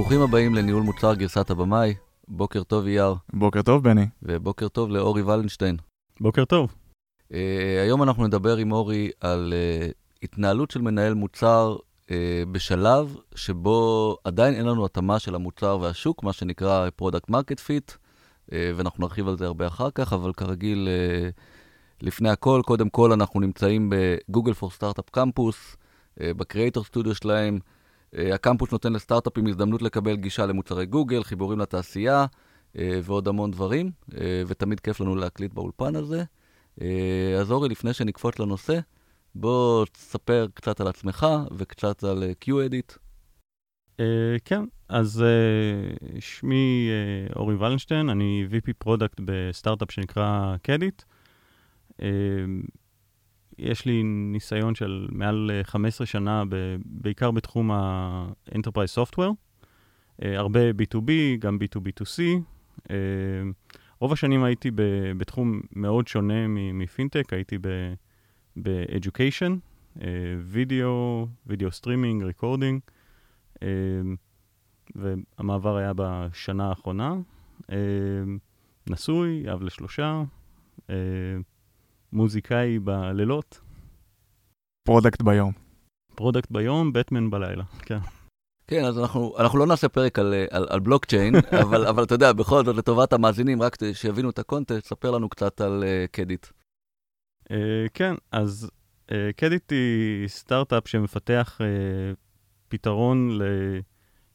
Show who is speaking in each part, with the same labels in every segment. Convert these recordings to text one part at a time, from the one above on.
Speaker 1: ברוכים הבאים לניהול מוצר גרסת הבמאי. בוקר טוב אייר.
Speaker 2: בוקר טוב, בני.
Speaker 1: ובוקר טוב לאורי ולנשטיין.
Speaker 3: בוקר טוב.
Speaker 1: Uh, היום אנחנו נדבר עם אורי על uh, התנהלות של מנהל מוצר uh, בשלב שבו עדיין אין לנו התאמה של המוצר והשוק, מה שנקרא Product Market Fit, uh, ואנחנו נרחיב על זה הרבה אחר כך, אבל כרגיל, uh, לפני הכל, קודם כל אנחנו נמצאים בגוגל פור סטארט-אפ קמפוס, בקריאייטור סטודיו שלהם. Uh, הקמפוס נותן לסטארט-אפים הזדמנות לקבל גישה למוצרי גוגל, חיבורים לתעשייה uh, ועוד המון דברים, uh, ותמיד כיף לנו להקליט באולפן הזה. אה, אז אורי, לפני שנקפוץ לנושא, בוא תספר קצת על עצמך וקצת על
Speaker 3: קדיט. כן, אז שמי אורי ולנשטיין, אני VP product בסטארט-אפ שנקרא קדיט. יש לי ניסיון של מעל 15 שנה, ב- בעיקר בתחום ה-Enterprise Software, uh, הרבה B2B, גם B2B2C. Uh, רוב השנים הייתי ב- בתחום מאוד שונה מפינטק, הייתי ב-Education, וידאו, וידאו streaming, recording, והמעבר היה בשנה האחרונה. Uh, נשוי, אב לשלושה, uh, מוזיקאי בלילות.
Speaker 2: Product ביום.
Speaker 3: Product ביום, בטמן בלילה, כן.
Speaker 1: כן, אז אנחנו, אנחנו לא נעשה פרק על, על, על בלוקצ'יין, אבל, אבל אתה יודע, בכל זאת, לטובת המאזינים, רק שיבינו את הקונטקסט, ספר לנו קצת על uh, קדיט.
Speaker 3: Uh, כן, אז uh, קדיט היא סטארט-אפ שמפתח uh, פתרון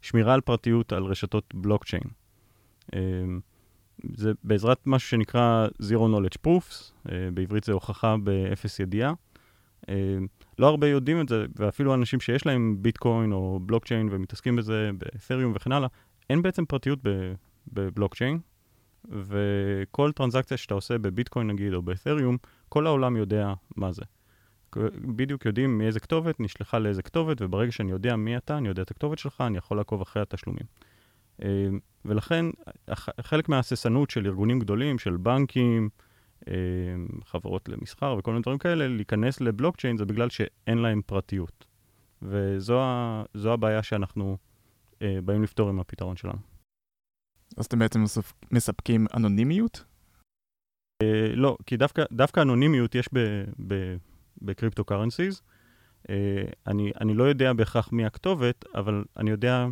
Speaker 3: לשמירה על פרטיות על רשתות בלוקצ'יין. Uh, זה בעזרת משהו שנקרא Zero Knowledge Proofs, uh, בעברית זה הוכחה באפס ידיעה. Uh, לא הרבה יודעים את זה, ואפילו אנשים שיש להם ביטקוין או בלוקצ'יין ומתעסקים בזה באתריום וכן הלאה, אין בעצם פרטיות בבלוקצ'יין, וכל טרנזקציה שאתה עושה בביטקוין נגיד או באתריום, כל העולם יודע מה זה. בדיוק יודעים מאיזה כתובת נשלחה לאיזה כתובת, וברגע שאני יודע מי אתה, אני יודע את הכתובת שלך, אני יכול לעקוב אחרי התשלומים. ולכן, חלק מההססנות של ארגונים גדולים, של בנקים, חברות למסחר וכל מיני דברים כאלה, להיכנס לבלוקצ'יין זה בגלל שאין להם פרטיות. וזו ה, הבעיה שאנחנו אה, באים לפתור עם הפתרון שלנו.
Speaker 2: אז אתם בעצם מספקים אנונימיות?
Speaker 3: אה, לא, כי דווקא, דווקא אנונימיות יש בקריפטו קרנסיז. אה, אני, אני לא יודע בהכרח מי הכתובת, אבל אני יודע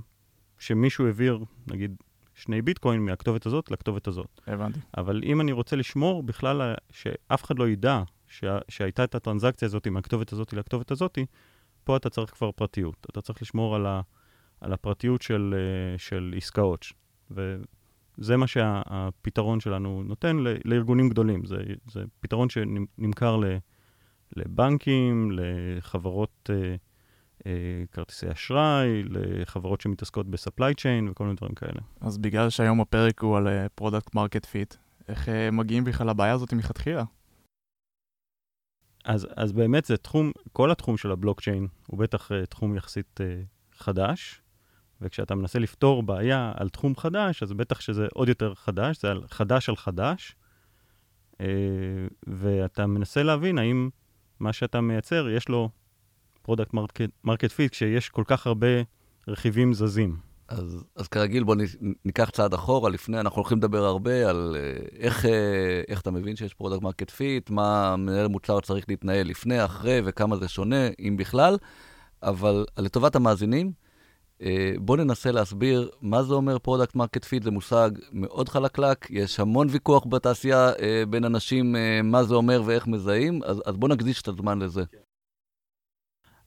Speaker 3: שמישהו העביר, נגיד, שני ביטקוין מהכתובת הזאת לכתובת הזאת.
Speaker 2: הבנתי.
Speaker 3: אבל אם אני רוצה לשמור בכלל שאף אחד לא ידע שה, שהייתה את הטרנזקציה הזאת מהכתובת הזאת לכתובת הזאת, פה אתה צריך כבר פרטיות. אתה צריך לשמור על, ה, על הפרטיות של, אה, של עסקאות. וזה מה שהפתרון שלנו נותן לארגונים גדולים. זה, זה פתרון שנמכר לבנקים, לחברות... אה, כרטיסי אשראי, לחברות שמתעסקות ב supply chain וכל מיני דברים כאלה.
Speaker 2: אז בגלל שהיום הפרק הוא על product market fit, איך אה, מגיעים בכלל לבעיה הזאת מלכתחילה?
Speaker 3: אז, אז באמת זה תחום, כל התחום של הבלוקצ'יין הוא בטח אה, תחום יחסית חדש, וכשאתה מנסה לפתור בעיה על תחום חדש, אז בטח שזה עוד יותר חדש, זה על חדש על חדש, ואתה מנסה להבין האם מה שאתה מייצר, יש לו product market fit כשיש כל כך הרבה רכיבים זזים.
Speaker 1: אז, אז כרגיל, בואו ניקח צעד אחורה. לפני, אנחנו הולכים לדבר הרבה על אה, איך, אה, איך אתה מבין שיש product market fit, מה מנהל מוצר צריך להתנהל לפני, אחרי, וכמה זה שונה, אם בכלל. אבל לטובת המאזינים, אה, בואו ננסה להסביר מה זה אומר product market fit. זה מושג מאוד חלקלק, יש המון ויכוח בתעשייה בין אנשים מה זה אומר ואיך מזהים, אז, אז בואו נקדיש את הזמן לזה.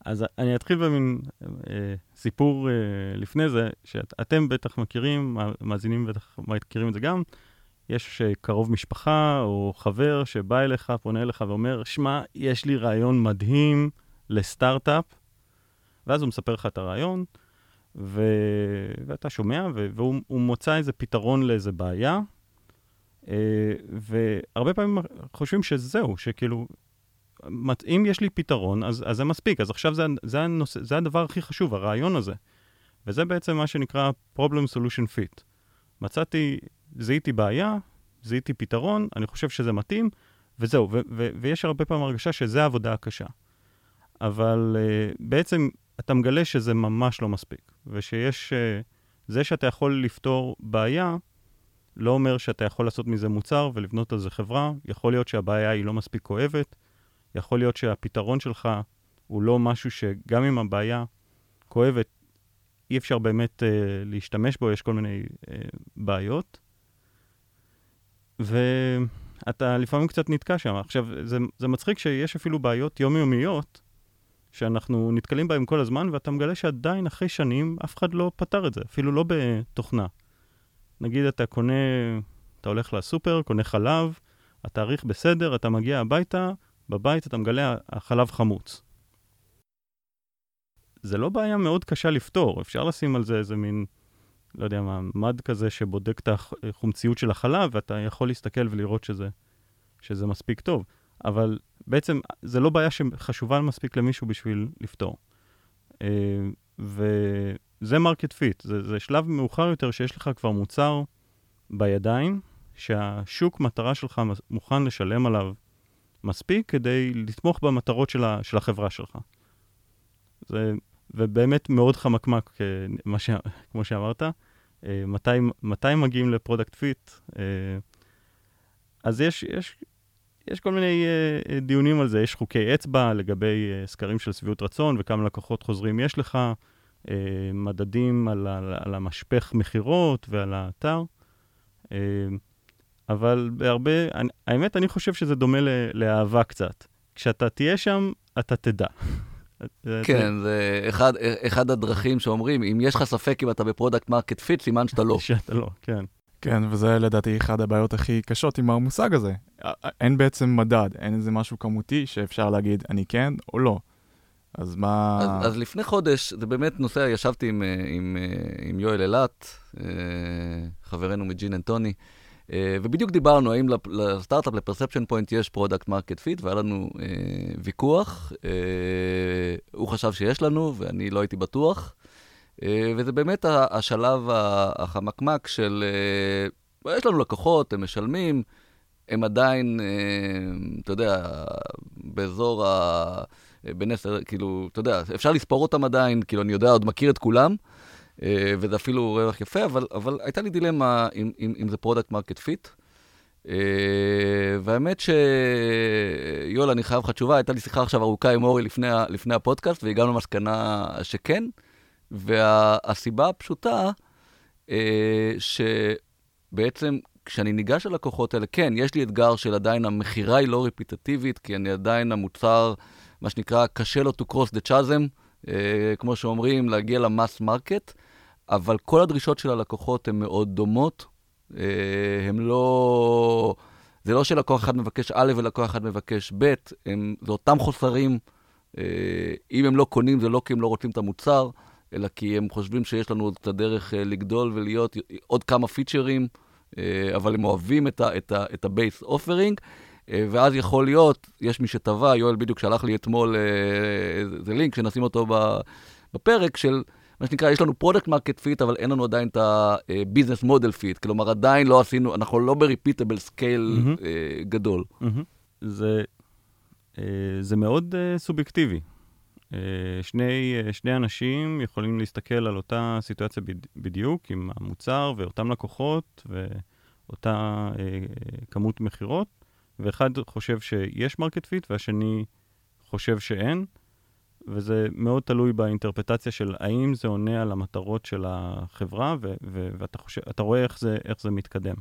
Speaker 3: אז אני אתחיל במין אה, סיפור אה, לפני זה, שאתם בטח מכירים, המאזינים בטח מכירים את זה גם. יש אה, קרוב משפחה או חבר שבא אליך, פונה אליך ואומר, שמע, יש לי רעיון מדהים לסטארט-אפ, ואז הוא מספר לך את הרעיון, ו... ואתה שומע, ו... והוא מוצא איזה פתרון לאיזה בעיה, אה, והרבה פעמים חושבים שזהו, שכאילו, אם יש לי פתרון, אז, אז זה מספיק. אז עכשיו זה, זה, הנושא, זה הדבר הכי חשוב, הרעיון הזה. וזה בעצם מה שנקרא Problem Solution Fit. מצאתי, זיהיתי בעיה, זיהיתי פתרון, אני חושב שזה מתאים, וזהו. ו- ו- ויש הרבה פעמים הרגשה שזה העבודה הקשה. אבל uh, בעצם אתה מגלה שזה ממש לא מספיק, ושיש uh, זה שאתה יכול לפתור בעיה, לא אומר שאתה יכול לעשות מזה מוצר ולבנות על זה חברה. יכול להיות שהבעיה היא לא מספיק כואבת, יכול להיות שהפתרון שלך הוא לא משהו שגם אם הבעיה כואבת, אי אפשר באמת uh, להשתמש בו, יש כל מיני uh, בעיות. ואתה לפעמים קצת נתקע שם. עכשיו, זה, זה מצחיק שיש אפילו בעיות יומיומיות, שאנחנו נתקלים בהן כל הזמן, ואתה מגלה שעדיין אחרי שנים אף אחד לא פתר את זה, אפילו לא בתוכנה. נגיד אתה קונה, אתה הולך לסופר, קונה חלב, התאריך בסדר, אתה מגיע הביתה, בבית אתה מגלה החלב חמוץ. זה לא בעיה מאוד קשה לפתור, אפשר לשים על זה איזה מין, לא יודע מה, מד כזה שבודק את החומציות של החלב, ואתה יכול להסתכל ולראות שזה, שזה מספיק טוב. אבל בעצם זה לא בעיה שחשובה מספיק למישהו בשביל לפתור. אה, וזה market fit, זה, זה שלב מאוחר יותר שיש לך כבר מוצר בידיים, שהשוק מטרה שלך מוכן לשלם עליו מספיק כדי לתמוך במטרות של, ה, של החברה שלך. זה, ובאמת מאוד חמקמק, אה, ש, כמו שאמרת. אה, מתי, מתי מגיעים ל product fit? אז יש, יש יש כל מיני אה, דיונים על זה, יש חוקי אצבע לגבי אה, סקרים של שביעות רצון וכמה לקוחות חוזרים יש לך, אה, מדדים על, על, על המשפך מכירות ועל האתר. אבל בהרבה, אני, האמת, אני חושב שזה דומה ל, לאהבה קצת. כשאתה תהיה שם, אתה תדע.
Speaker 1: כן, זה אחד, אחד הדרכים שאומרים, אם יש לך ספק אם אתה ב product market fit, סימן שאתה לא.
Speaker 3: שאתה לא, כן.
Speaker 2: כן, וזה לדעתי אחד הבעיות הכי קשות עם המושג הזה. אין בעצם מדד, אין איזה משהו כמותי שאפשר להגיד אני כן או לא. אז מה...
Speaker 1: אז, אז לפני חודש, זה באמת נושא, ישבתי עם, עם, עם יואל אילת, חברנו מג'ין אנטוני, ובדיוק דיברנו האם לסטארט-אפ, ל Perception Point, יש product market fit, והיה לנו אה, ויכוח. אה, הוא חשב שיש לנו, ואני לא הייתי בטוח. אה, וזה באמת השלב החמקמק של, אה, יש לנו לקוחות, הם משלמים, הם עדיין, אה, אתה יודע, באזור ה... בין עשר, כאילו, אתה יודע, אפשר לספור אותם עדיין, כאילו, אני יודע, עוד מכיר את כולם, וזה אפילו רווח יפה, אבל, אבל הייתה לי דילמה אם, אם, אם זה product market fit. והאמת שיואל, אני חייב לך תשובה, הייתה לי שיחה עכשיו ארוכה עם אורי לפני, לפני הפודקאסט, והגענו למסקנה שכן. והסיבה הפשוטה, אה, שבעצם כשאני ניגש ללקוחות האלה, כן, יש לי אתגר של עדיין המכירה היא לא רפיטטיבית, כי אני עדיין המוצר, מה שנקרא, קשה לו to cross the chasm, אה, כמו שאומרים, להגיע ל mass market, אבל כל הדרישות של הלקוחות הן מאוד דומות. אה, הם לא... זה לא שלקוח אחד מבקש א' ולקוח אחד מבקש ב', הם, זה אותם חוסרים. אה, אם הם לא קונים, זה לא כי הם לא רוצים את המוצר. אלא כי הם חושבים שיש לנו עוד קצת דרך אה, לגדול ולהיות עוד כמה פיצ'רים, אבל הם אוהבים את ה-base offering. אה, ואז יכול להיות, יש מי שטבע, יואל בדיוק שלח לי אתמול איזה לינק, שנשים אותו בפרק של... מה שנקרא, יש לנו product market fit, אבל אין לנו עדיין את ה business model fit. כלומר, עדיין לא עשינו, אנחנו לא ב repeatable scale אה-הם. אה, גדול. אה-הם.
Speaker 3: זה, אה, זה מאוד אה, סובייקטיבי. אה, שני, אה, שני אנשים יכולים להסתכל על אותה סיטואציה בדיוק עם המוצר ואותם לקוחות ואותה אה, כמות מכירות, ואחד חושב שיש market fit והשני חושב שאין, וזה מאוד תלוי באינטרפרטציה של האם זה עונה על המטרות של החברה, ו- ו- ואתה חושב, רואה איך זה, איך זה מתקדם.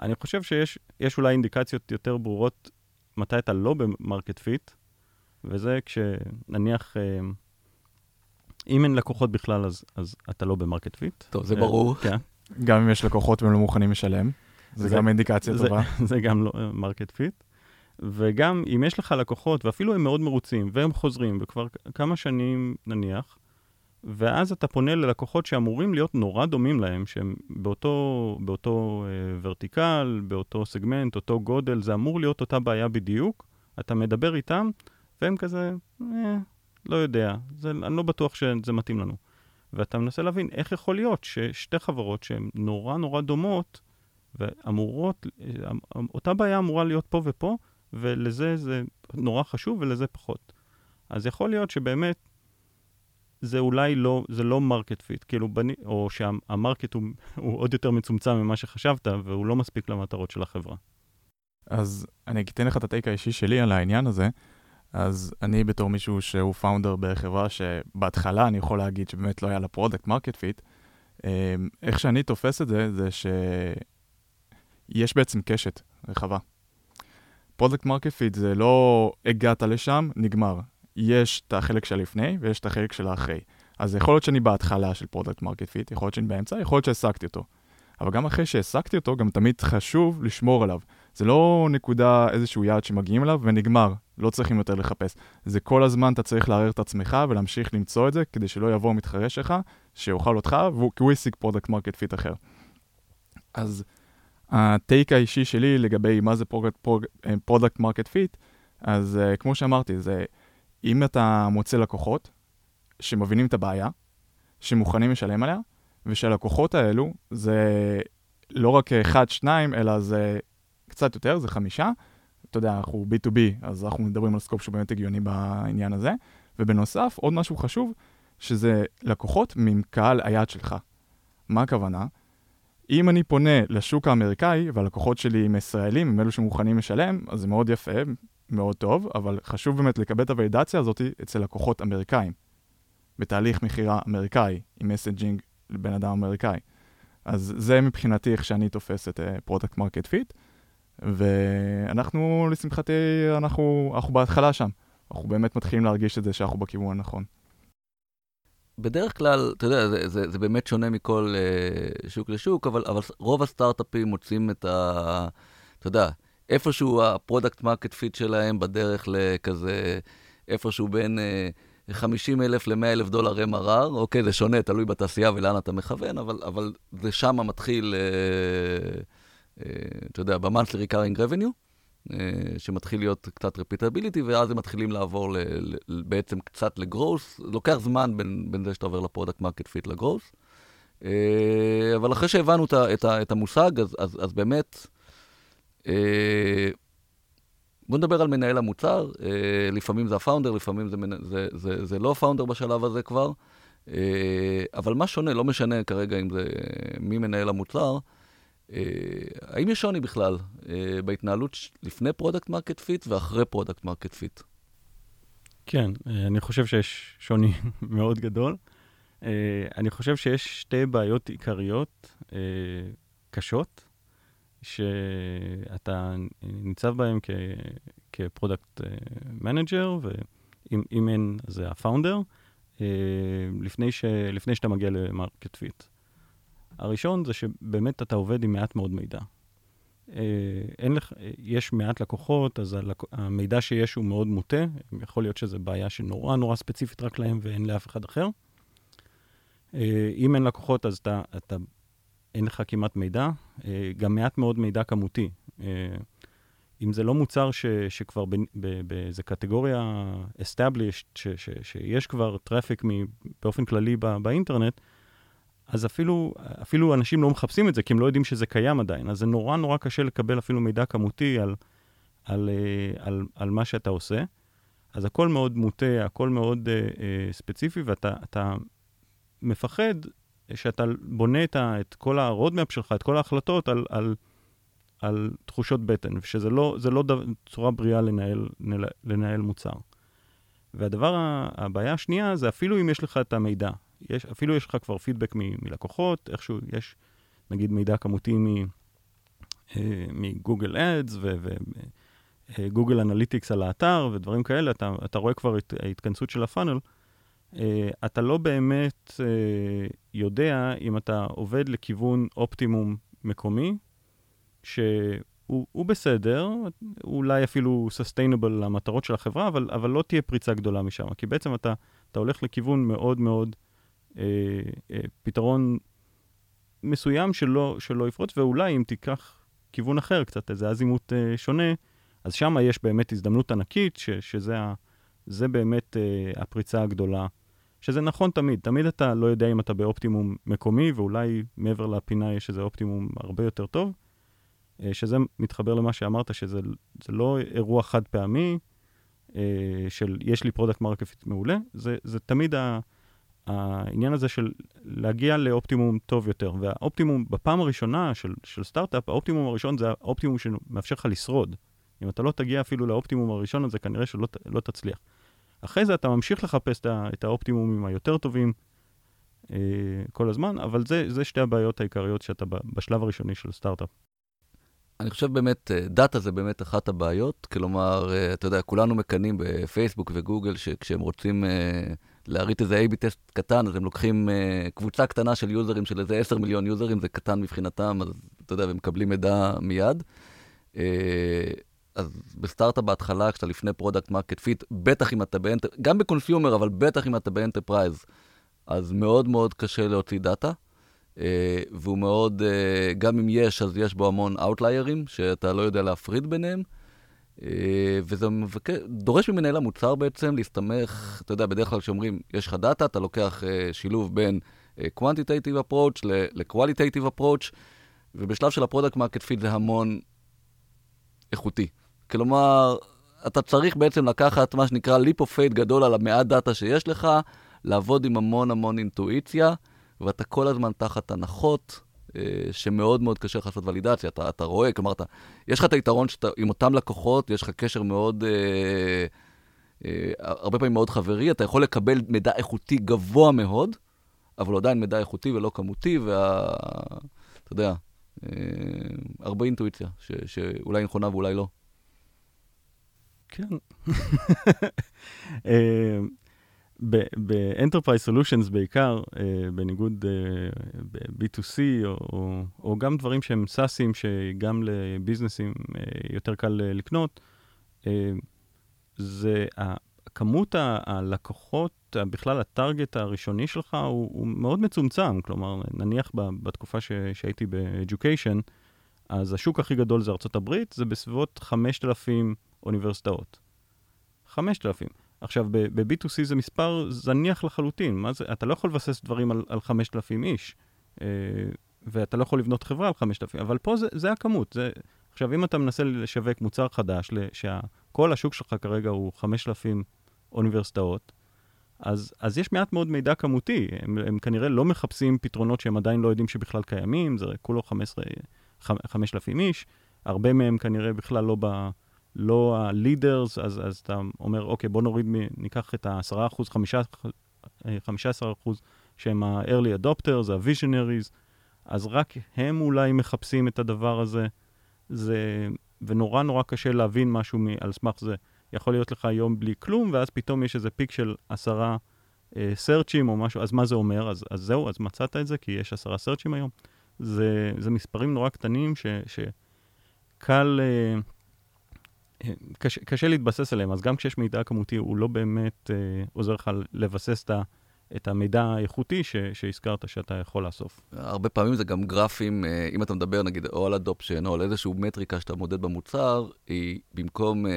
Speaker 3: אני חושב שיש אולי אינדיקציות יותר ברורות מתי אתה לא ב market fit, וזה כשנניח, אה, אם אין לקוחות בכלל, אז, אז אתה לא ב market fit.
Speaker 1: טוב, זה ברור.
Speaker 3: כן.
Speaker 2: גם אם יש לקוחות והם לא מוכנים לשלם, זה, זה גם אינדיקציה
Speaker 3: זה,
Speaker 2: טובה.
Speaker 3: זה גם לא market fit. וגם אם יש לך לקוחות, ואפילו הם מאוד מרוצים, והם חוזרים, וכבר כמה שנים נניח, ואז אתה פונה ללקוחות שאמורים להיות נורא דומים להם, שהם באותו, באותו אה, vertical, באותו סגמנט, אותו גודל, זה אמור להיות אותה בעיה בדיוק. אתה מדבר איתם, והם כזה, אה, לא יודע, זה, אני לא בטוח שזה מתאים לנו. ואתה מנסה להבין איך יכול להיות ששתי חברות שהן נורא נורא דומות, ואמורות, אותה בעיה אמורה להיות פה ופה, ולזה זה נורא חשוב ולזה פחות. אז יכול להיות שבאמת זה אולי לא, זה לא market fit, כאילו, בני, או שה market הוא, הוא עוד יותר מצומצם ממה שחשבת, והוא לא מספיק למטרות של החברה.
Speaker 2: אז אני אתן לך את ה take האישי שלי על העניין הזה. אז אני בתור מישהו שהוא founder בחברה שבהתחלה אני יכול להגיד שבאמת לא היה לה product market fit, איך שאני תופס את זה, זה שיש בעצם קשת רחבה. product market fit זה לא הגעת לשם, נגמר. יש את החלק של לפני ויש את החלק של האחרי. אז יכול להיות שאני בהתחלה של product market fit, יכול להיות שאני באמצע, יכול להיות שהשגתי אותו. אבל גם אחרי שהשגתי אותו, גם תמיד חשוב לשמור עליו. זה לא נקודה, איזשהו יעד שמגיעים אליו ונגמר, לא צריכים יותר לחפש. זה כל הזמן אתה צריך לערער את עצמך ולהמשיך למצוא את זה, כדי שלא יבוא מתחרה שלך, שיאכל אותך, כי הוא השיג product market fit אחר. אז ה take האישי שלי לגבי מה זה product market fit, אז uh, כמו שאמרתי, זה אם אתה מוצא לקוחות שמבינים את הבעיה, שמוכנים לשלם עליה, ושהלקוחות האלו זה לא רק אחד, שניים, אלא זה קצת יותר, זה חמישה. אתה יודע, אנחנו B2B, אז אנחנו מדברים על סקופ שהוא באמת הגיוני בעניין הזה. ובנוסף, עוד משהו חשוב, שזה לקוחות מקהל היעד שלך. מה הכוונה? אם אני פונה לשוק האמריקאי, והלקוחות שלי הם ישראלים, הם אלו שמוכנים לשלם, אז זה מאוד יפה, מאוד טוב, אבל חשוב באמת לקבל את הולידציה הזאת אצל לקוחות אמריקאים. בתהליך מכירה אמריקאי, עם messaging לבן אדם אמריקאי. אז זה מבחינתי איך שאני תופס את product market fit, ואנחנו, לשמחתי, אנחנו, אנחנו בהתחלה שם. אנחנו באמת מתחילים להרגיש את זה שאנחנו בכיוון הנכון.
Speaker 1: בדרך כלל, אתה יודע, זה, זה, זה באמת שונה מכל uh, שוק לשוק, אבל, אבל רוב הסטארט-אפים מוצאים את ה... אתה יודע, איפשהו ה product market fit שלהם בדרך לכזה, איפשהו בין uh, 50 אלף ל-100 אלף דולר MRR, אוקיי, זה שונה, תלוי בתעשייה ולאן אתה מכוון, אבל, אבל זה שם מתחיל, uh, uh, אתה יודע, ב-monthly recurring revenue. אה, שמתחיל להיות קצת repeatability, ואז הם מתחילים לעבור ל, ל, בעצם קצת ל growth. לוקח זמן בין, בין זה שאתה עובר ל product market fit ל growth. אבל אחרי שהבנו את, את, את המושג, אז, אז, אז באמת, אה, בואו נדבר על מנהל המוצר. אה, לפעמים זה ה founder, לפעמים זה, זה, זה, זה לא ה founder בשלב הזה כבר. אבל מה שונה, לא משנה כרגע אם זה מי מנהל המוצר, אה, האם יש שוני בכלל אה, בהתנהלות לפני product market fit ואחרי product market fit?
Speaker 3: כן, אה, אני חושב שיש שוני מאוד גדול. אני חושב שיש שתי בעיות עיקריות קשות, שאתה ניצב בהן כ product manager, ואם אין, זה ה founder, לפני, לפני שאתה מגיע ל market fit. הראשון זה שבאמת אתה עובד עם מעט מאוד מידע. אה, אין לך, יש מעט לקוחות, אז הלק... המידע שיש הוא מאוד מוטה. יכול להיות שזו בעיה שנורא נורא ספציפית רק להם ואין לאף אחד אחר. אה, אם אין לקוחות, אז אתה, אתה, אין לך כמעט מידע. אה, גם מעט מאוד מידע כמותי. אם זה לא מוצר ש, שכבר באיזה קטגוריה established, ש, ש, שיש כבר traffic באופן כללי בא, באינטרנט, אז אפילו, אפילו אנשים לא מחפשים את זה, כי הם לא יודעים שזה קיים עדיין. אז זה נורא נורא קשה לקבל אפילו מידע כמותי על, על, אה, על, על מה שאתה עושה. אז הכל מאוד מוטה, הכל מאוד uh, uh, ספציפי, ואתה מפחד שאתה בונה את, ה, את כל הרודמפ שלך, את כל ההחלטות על, על, על תחושות בטן, ושזה לא, לא דו, צורה בריאה לנהל, לנהל מוצר. והדבר, הבעיה השנייה זה אפילו אם יש לך את המידע, יש, אפילו יש לך כבר פידבק מ, מלקוחות, איכשהו יש, נגיד, מידע כמותי אה, מ Google Ads ו Google Analytics על האתר ודברים כאלה, אתה, אתה רואה כבר את ההתכנסות של ה funnel. Uh, אתה לא באמת uh, יודע אם אתה עובד לכיוון אופטימום מקומי, שהוא בסדר, אולי אפילו sustainable למטרות של החברה, אבל, אבל לא תהיה פריצה גדולה משם, כי בעצם אתה, אתה הולך לכיוון מאוד מאוד פתרון מסוים שלא, שלא יפרוץ, ואולי אם תיקח כיוון אחר, קצת איזה אזימוט אה, שונה, אז שם יש באמת הזדמנות ענקית, ש, שזה ה, זה באמת אה, הפריצה הגדולה. שזה נכון תמיד, תמיד אתה לא יודע אם אתה באופטימום מקומי, ואולי מעבר לפינה יש איזה אופטימום הרבה יותר טוב, אה, שזה מתחבר למה שאמרת, שזה לא אירוע חד פעמי, אה, של יש לי product market fit מעולה, זה, זה תמיד ה... העניין הזה של להגיע לאופטימום טוב יותר. והאופטימום, בפעם הראשונה של, של סטארט-אפ, האופטימום הראשון זה האופטימום שמאפשר לך לשרוד. אם אתה לא תגיע אפילו לאופטימום הראשון הזה, כנראה שלא לא תצליח. אחרי זה אתה ממשיך לחפש את האופטימומים היותר טובים אה, כל הזמן, אבל זה, זה שתי הבעיות העיקריות שאתה בשלב הראשוני של סטארט-אפ.
Speaker 1: אני חושב באמת, אה, דאטה זה באמת אחת הבעיות. כלומר, אה, אתה יודע, כולנו מקנאים בפייסבוק וגוגל, שכשהם רוצים uh, להריץ איזה A-B test קטן, אז הם לוקחים uh, קבוצה קטנה של users, של איזה 10 מיליון users, זה קטן מבחינתם, אז אתה יודע, והם מקבלים מידע מיד. Uh, אז בסטארט-אפ בהתחלה, כשאתה לפני product market fit, בטח אם אתה ב enter... גם ב consumer, אבל בטח אם אתה ב enterprise, אז מאוד מאוד קשה להוציא data. Uh, והוא מאוד, uh, גם אם יש, אז יש בו המון אאוטליירים, שאתה לא יודע להפריד ביניהם. Uh, וזה מבקר, דורש ממנהל המוצר בעצם להסתמך, אתה יודע, בדרך כלל כשאומרים, יש לך data, אתה לוקח uh, שילוב בין uh, quantitative approach ל-qualitative approach, ובשלב של ה product market fit זה המון איכותי. כלומר, אתה צריך בעצם לקחת מה שנקרא leap of faith גדול על המעט data שיש לך, לעבוד עם המון המון אינטואיציה, ואתה כל הזמן תחת הנחות, אה, שמאוד מאוד קשה לך לעשות ולידציה. אתה, אתה רואה, כלומר, אתה, יש לך את היתרון שאתה, עם אותם לקוחות, יש לך קשר מאוד, אה, אה, הרבה פעמים מאוד חברי, אתה יכול לקבל מידע איכותי גבוה מאוד, אבל עדיין מידע איכותי ולא כמותי, ואתה יודע, אה, הרבה אינטואיציה, ש, שאולי נכונה ואולי לא.
Speaker 3: כן. ב-Enterprise Solutions בעיקר, uh, בניגוד uh, ב-B2C, או, או, או גם דברים שהם סאסים, שגם לביזנסים uh, יותר קל לקנות, זה כמות הלקוחות, בכלל הטארגט הראשוני שלך הוא, הוא מאוד מצומצם. כלומר, נניח בתקופה ש, שהייתי ב-Education, אז השוק הכי גדול זה הברית, זה בסביבות 5,000 אוניברסיטאות. 5,000. עכשיו, ב-B2C זה מספר זניח לחלוטין. מה זה? אתה לא יכול לבסס דברים על, על 5,000 איש, אה, ואתה לא יכול לבנות חברה על 5,000, אבל פה זה, זה הכמות. זה... עכשיו, אם אתה מנסה לשווק מוצר חדש, שכל השוק שלך כרגע הוא 5,000 אוניברסיטאות, אז, אז יש מעט מאוד מידע כמותי. הם, הם כנראה לא מחפשים פתרונות שהם עדיין לא יודעים שבכלל קיימים, זה כולו 15, 5,000 איש. הרבה מהם כנראה בכלל לא ב... לא ה-leaders, אז, אז אתה אומר, אוקיי, בוא נוריד, ניקח את ה-10%, 15%, שהם ה-early adopters, ה-visionaries, אז רק הם אולי מחפשים את הדבר הזה. זה, ונורא נורא קשה להבין משהו מ, על סמך זה. יכול להיות לך יום בלי כלום, ואז פתאום יש איזה פיק של עשרה אה, סרצ'ים או משהו, אז מה זה אומר? אז, אז זהו, אז מצאת את זה, כי יש עשרה סרצ'ים היום. זה, זה מספרים נורא קטנים ש, שקל... אה, קשה, קשה להתבסס עליהם, אז גם כשיש מידע כמותי, הוא לא באמת אה, עוזר לך לבסס את, ה, את המידע האיכותי ש, שהזכרת שאתה יכול לאסוף.
Speaker 1: הרבה פעמים זה גם גרפים, אה, אם אתה מדבר נגיד או על אדופשן או על איזשהו מטריקה שאתה מודד במוצר, היא במקום אה,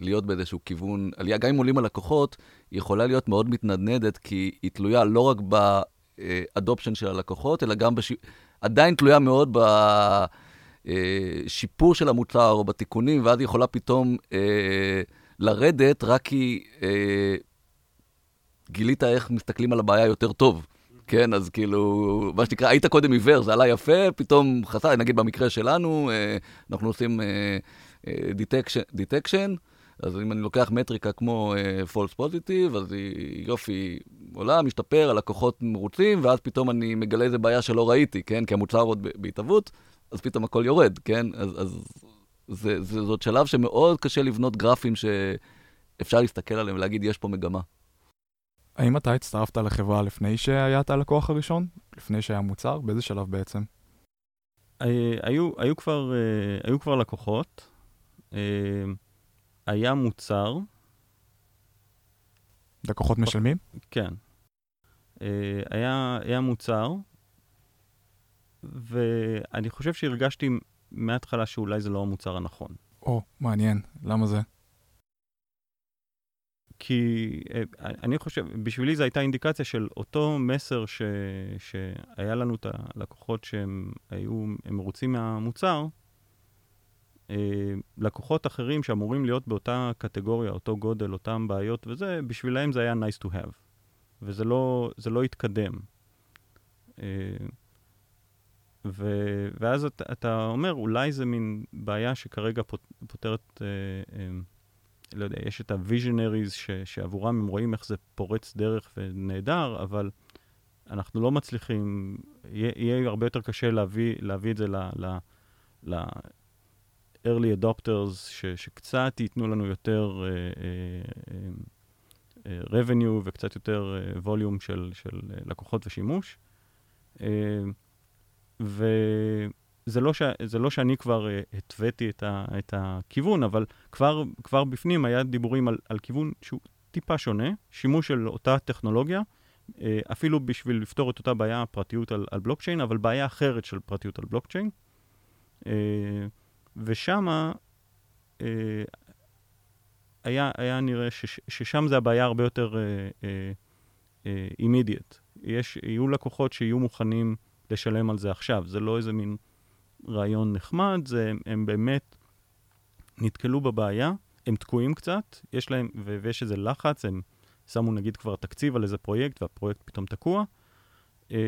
Speaker 1: להיות באיזשהו כיוון, עלייה, גם אם עולים הלקוחות, היא יכולה להיות מאוד מתנדנדת, כי היא תלויה לא רק באדופשן של הלקוחות, אלא גם בש... עדיין תלויה מאוד ב... אה, שיפור של המוצר או בתיקונים, ואז היא יכולה פתאום אה, לרדת רק כי אה, גילית איך מסתכלים על הבעיה יותר טוב. כן, אז כאילו, מה שנקרא, היית קודם עיוור, זה עלה יפה, פתאום חסר, נגיד במקרה שלנו, אה, אנחנו עושים detection, אה, אז אם אני לוקח מטריקה כמו אה, false positive, אז היא יופי עולה, משתפר, הלקוחות מרוצים, ואז פתאום אני מגלה איזה בעיה שלא ראיתי, כן? כי המוצר עוד בהתהוות, אז פתאום הכל יורד, כן? אז, אז זה, זה, זאת שלב שמאוד קשה לבנות גרפים שאפשר להסתכל עליהם ולהגיד, יש פה מגמה.
Speaker 2: האם אתה הצטרפת לחברה לפני שהיה את הלקוח הראשון? לפני שהיה מוצר? באיזה שלב בעצם?
Speaker 3: אה, היו, היו, כבר, אה, היו כבר לקוחות, אה, היה מוצר.
Speaker 2: לקוחות משלמים?
Speaker 3: כן. היה, היה מוצר, ואני חושב שהרגשתי מההתחלה שאולי זה לא המוצר הנכון.
Speaker 2: או, מעניין. למה זה?
Speaker 3: כי אה, אני חושב, בשבילי זו הייתה אינדיקציה של אותו מסר ש, שהיה לנו את הלקוחות שהם היו מרוצים מהמוצר, אה, לקוחות אחרים שאמורים להיות באותה קטגוריה, אותו גודל, אותם בעיות וזה, בשבילם זה היה nice to have. וזה לא, לא התקדם. אה, ו, ואז אתה, אתה אומר, אולי זה מין בעיה שכרגע פות, פותרת, אה, אה, לא יודע, יש את הוויז'נריז שעבורם הם רואים איך זה פורץ דרך ונהדר, אבל אנחנו לא מצליחים, יהיה, יהיה הרבה יותר קשה להביא, להביא את זה ל... ל, ל early adopters, ש, שקצת ייתנו לנו יותר uh, uh, uh, revenue וקצת יותר uh, volume של, של uh, לקוחות ושימוש. וזה לא, ש, לא שאני כבר uh, התוויתי את, ה, את הכיוון, אבל כבר, כבר בפנים היה דיבורים על, על כיוון שהוא טיפה שונה, שימוש של אותה טכנולוגיה, uh, אפילו בשביל לפתור את אותה בעיה, פרטיות על, על בלוקצ'יין, אבל בעיה אחרת של פרטיות על בלוקצ'יין. ושם uh, היה, היה נראה ש, ששם זה הבעיה הרבה יותר אימידיאט. יש, יהיו לקוחות שיהיו מוכנים לשלם על זה עכשיו. זה לא איזה מין רעיון נחמד, זה, הם באמת נתקלו בבעיה, הם תקועים קצת, יש להם, ויש איזה לחץ, הם שמו נגיד כבר תקציב על איזה פרויקט, והפרויקט פתאום תקוע. אה,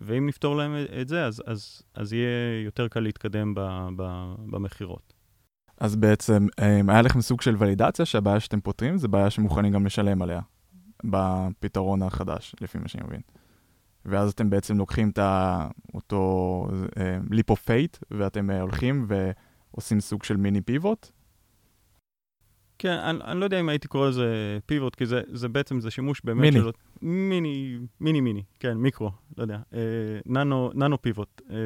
Speaker 3: ואם נפתור להם את זה, אז, אז, אז יהיה יותר קל להתקדם במכירות.
Speaker 2: אז בעצם, אה, היה לכם סוג של ולידציה שהבעיה שאתם פותרים, זה בעיה שמוכנים גם לשלם עליה, בפתרון החדש, לפי מה שאני מבין. ואז אתם בעצם לוקחים את אותו leap of faith, ואתם אה, הולכים ועושים סוג של מיני פיבוט.
Speaker 3: כן, אני, אני לא יודע אם הייתי קורא לזה פיבוט, כי זה, זה בעצם, זה שימוש באמת מיני. שלו. מיני. מיני מיני, כן, מיקרו, לא יודע. אה, ננו, ננו פיבוט. אה,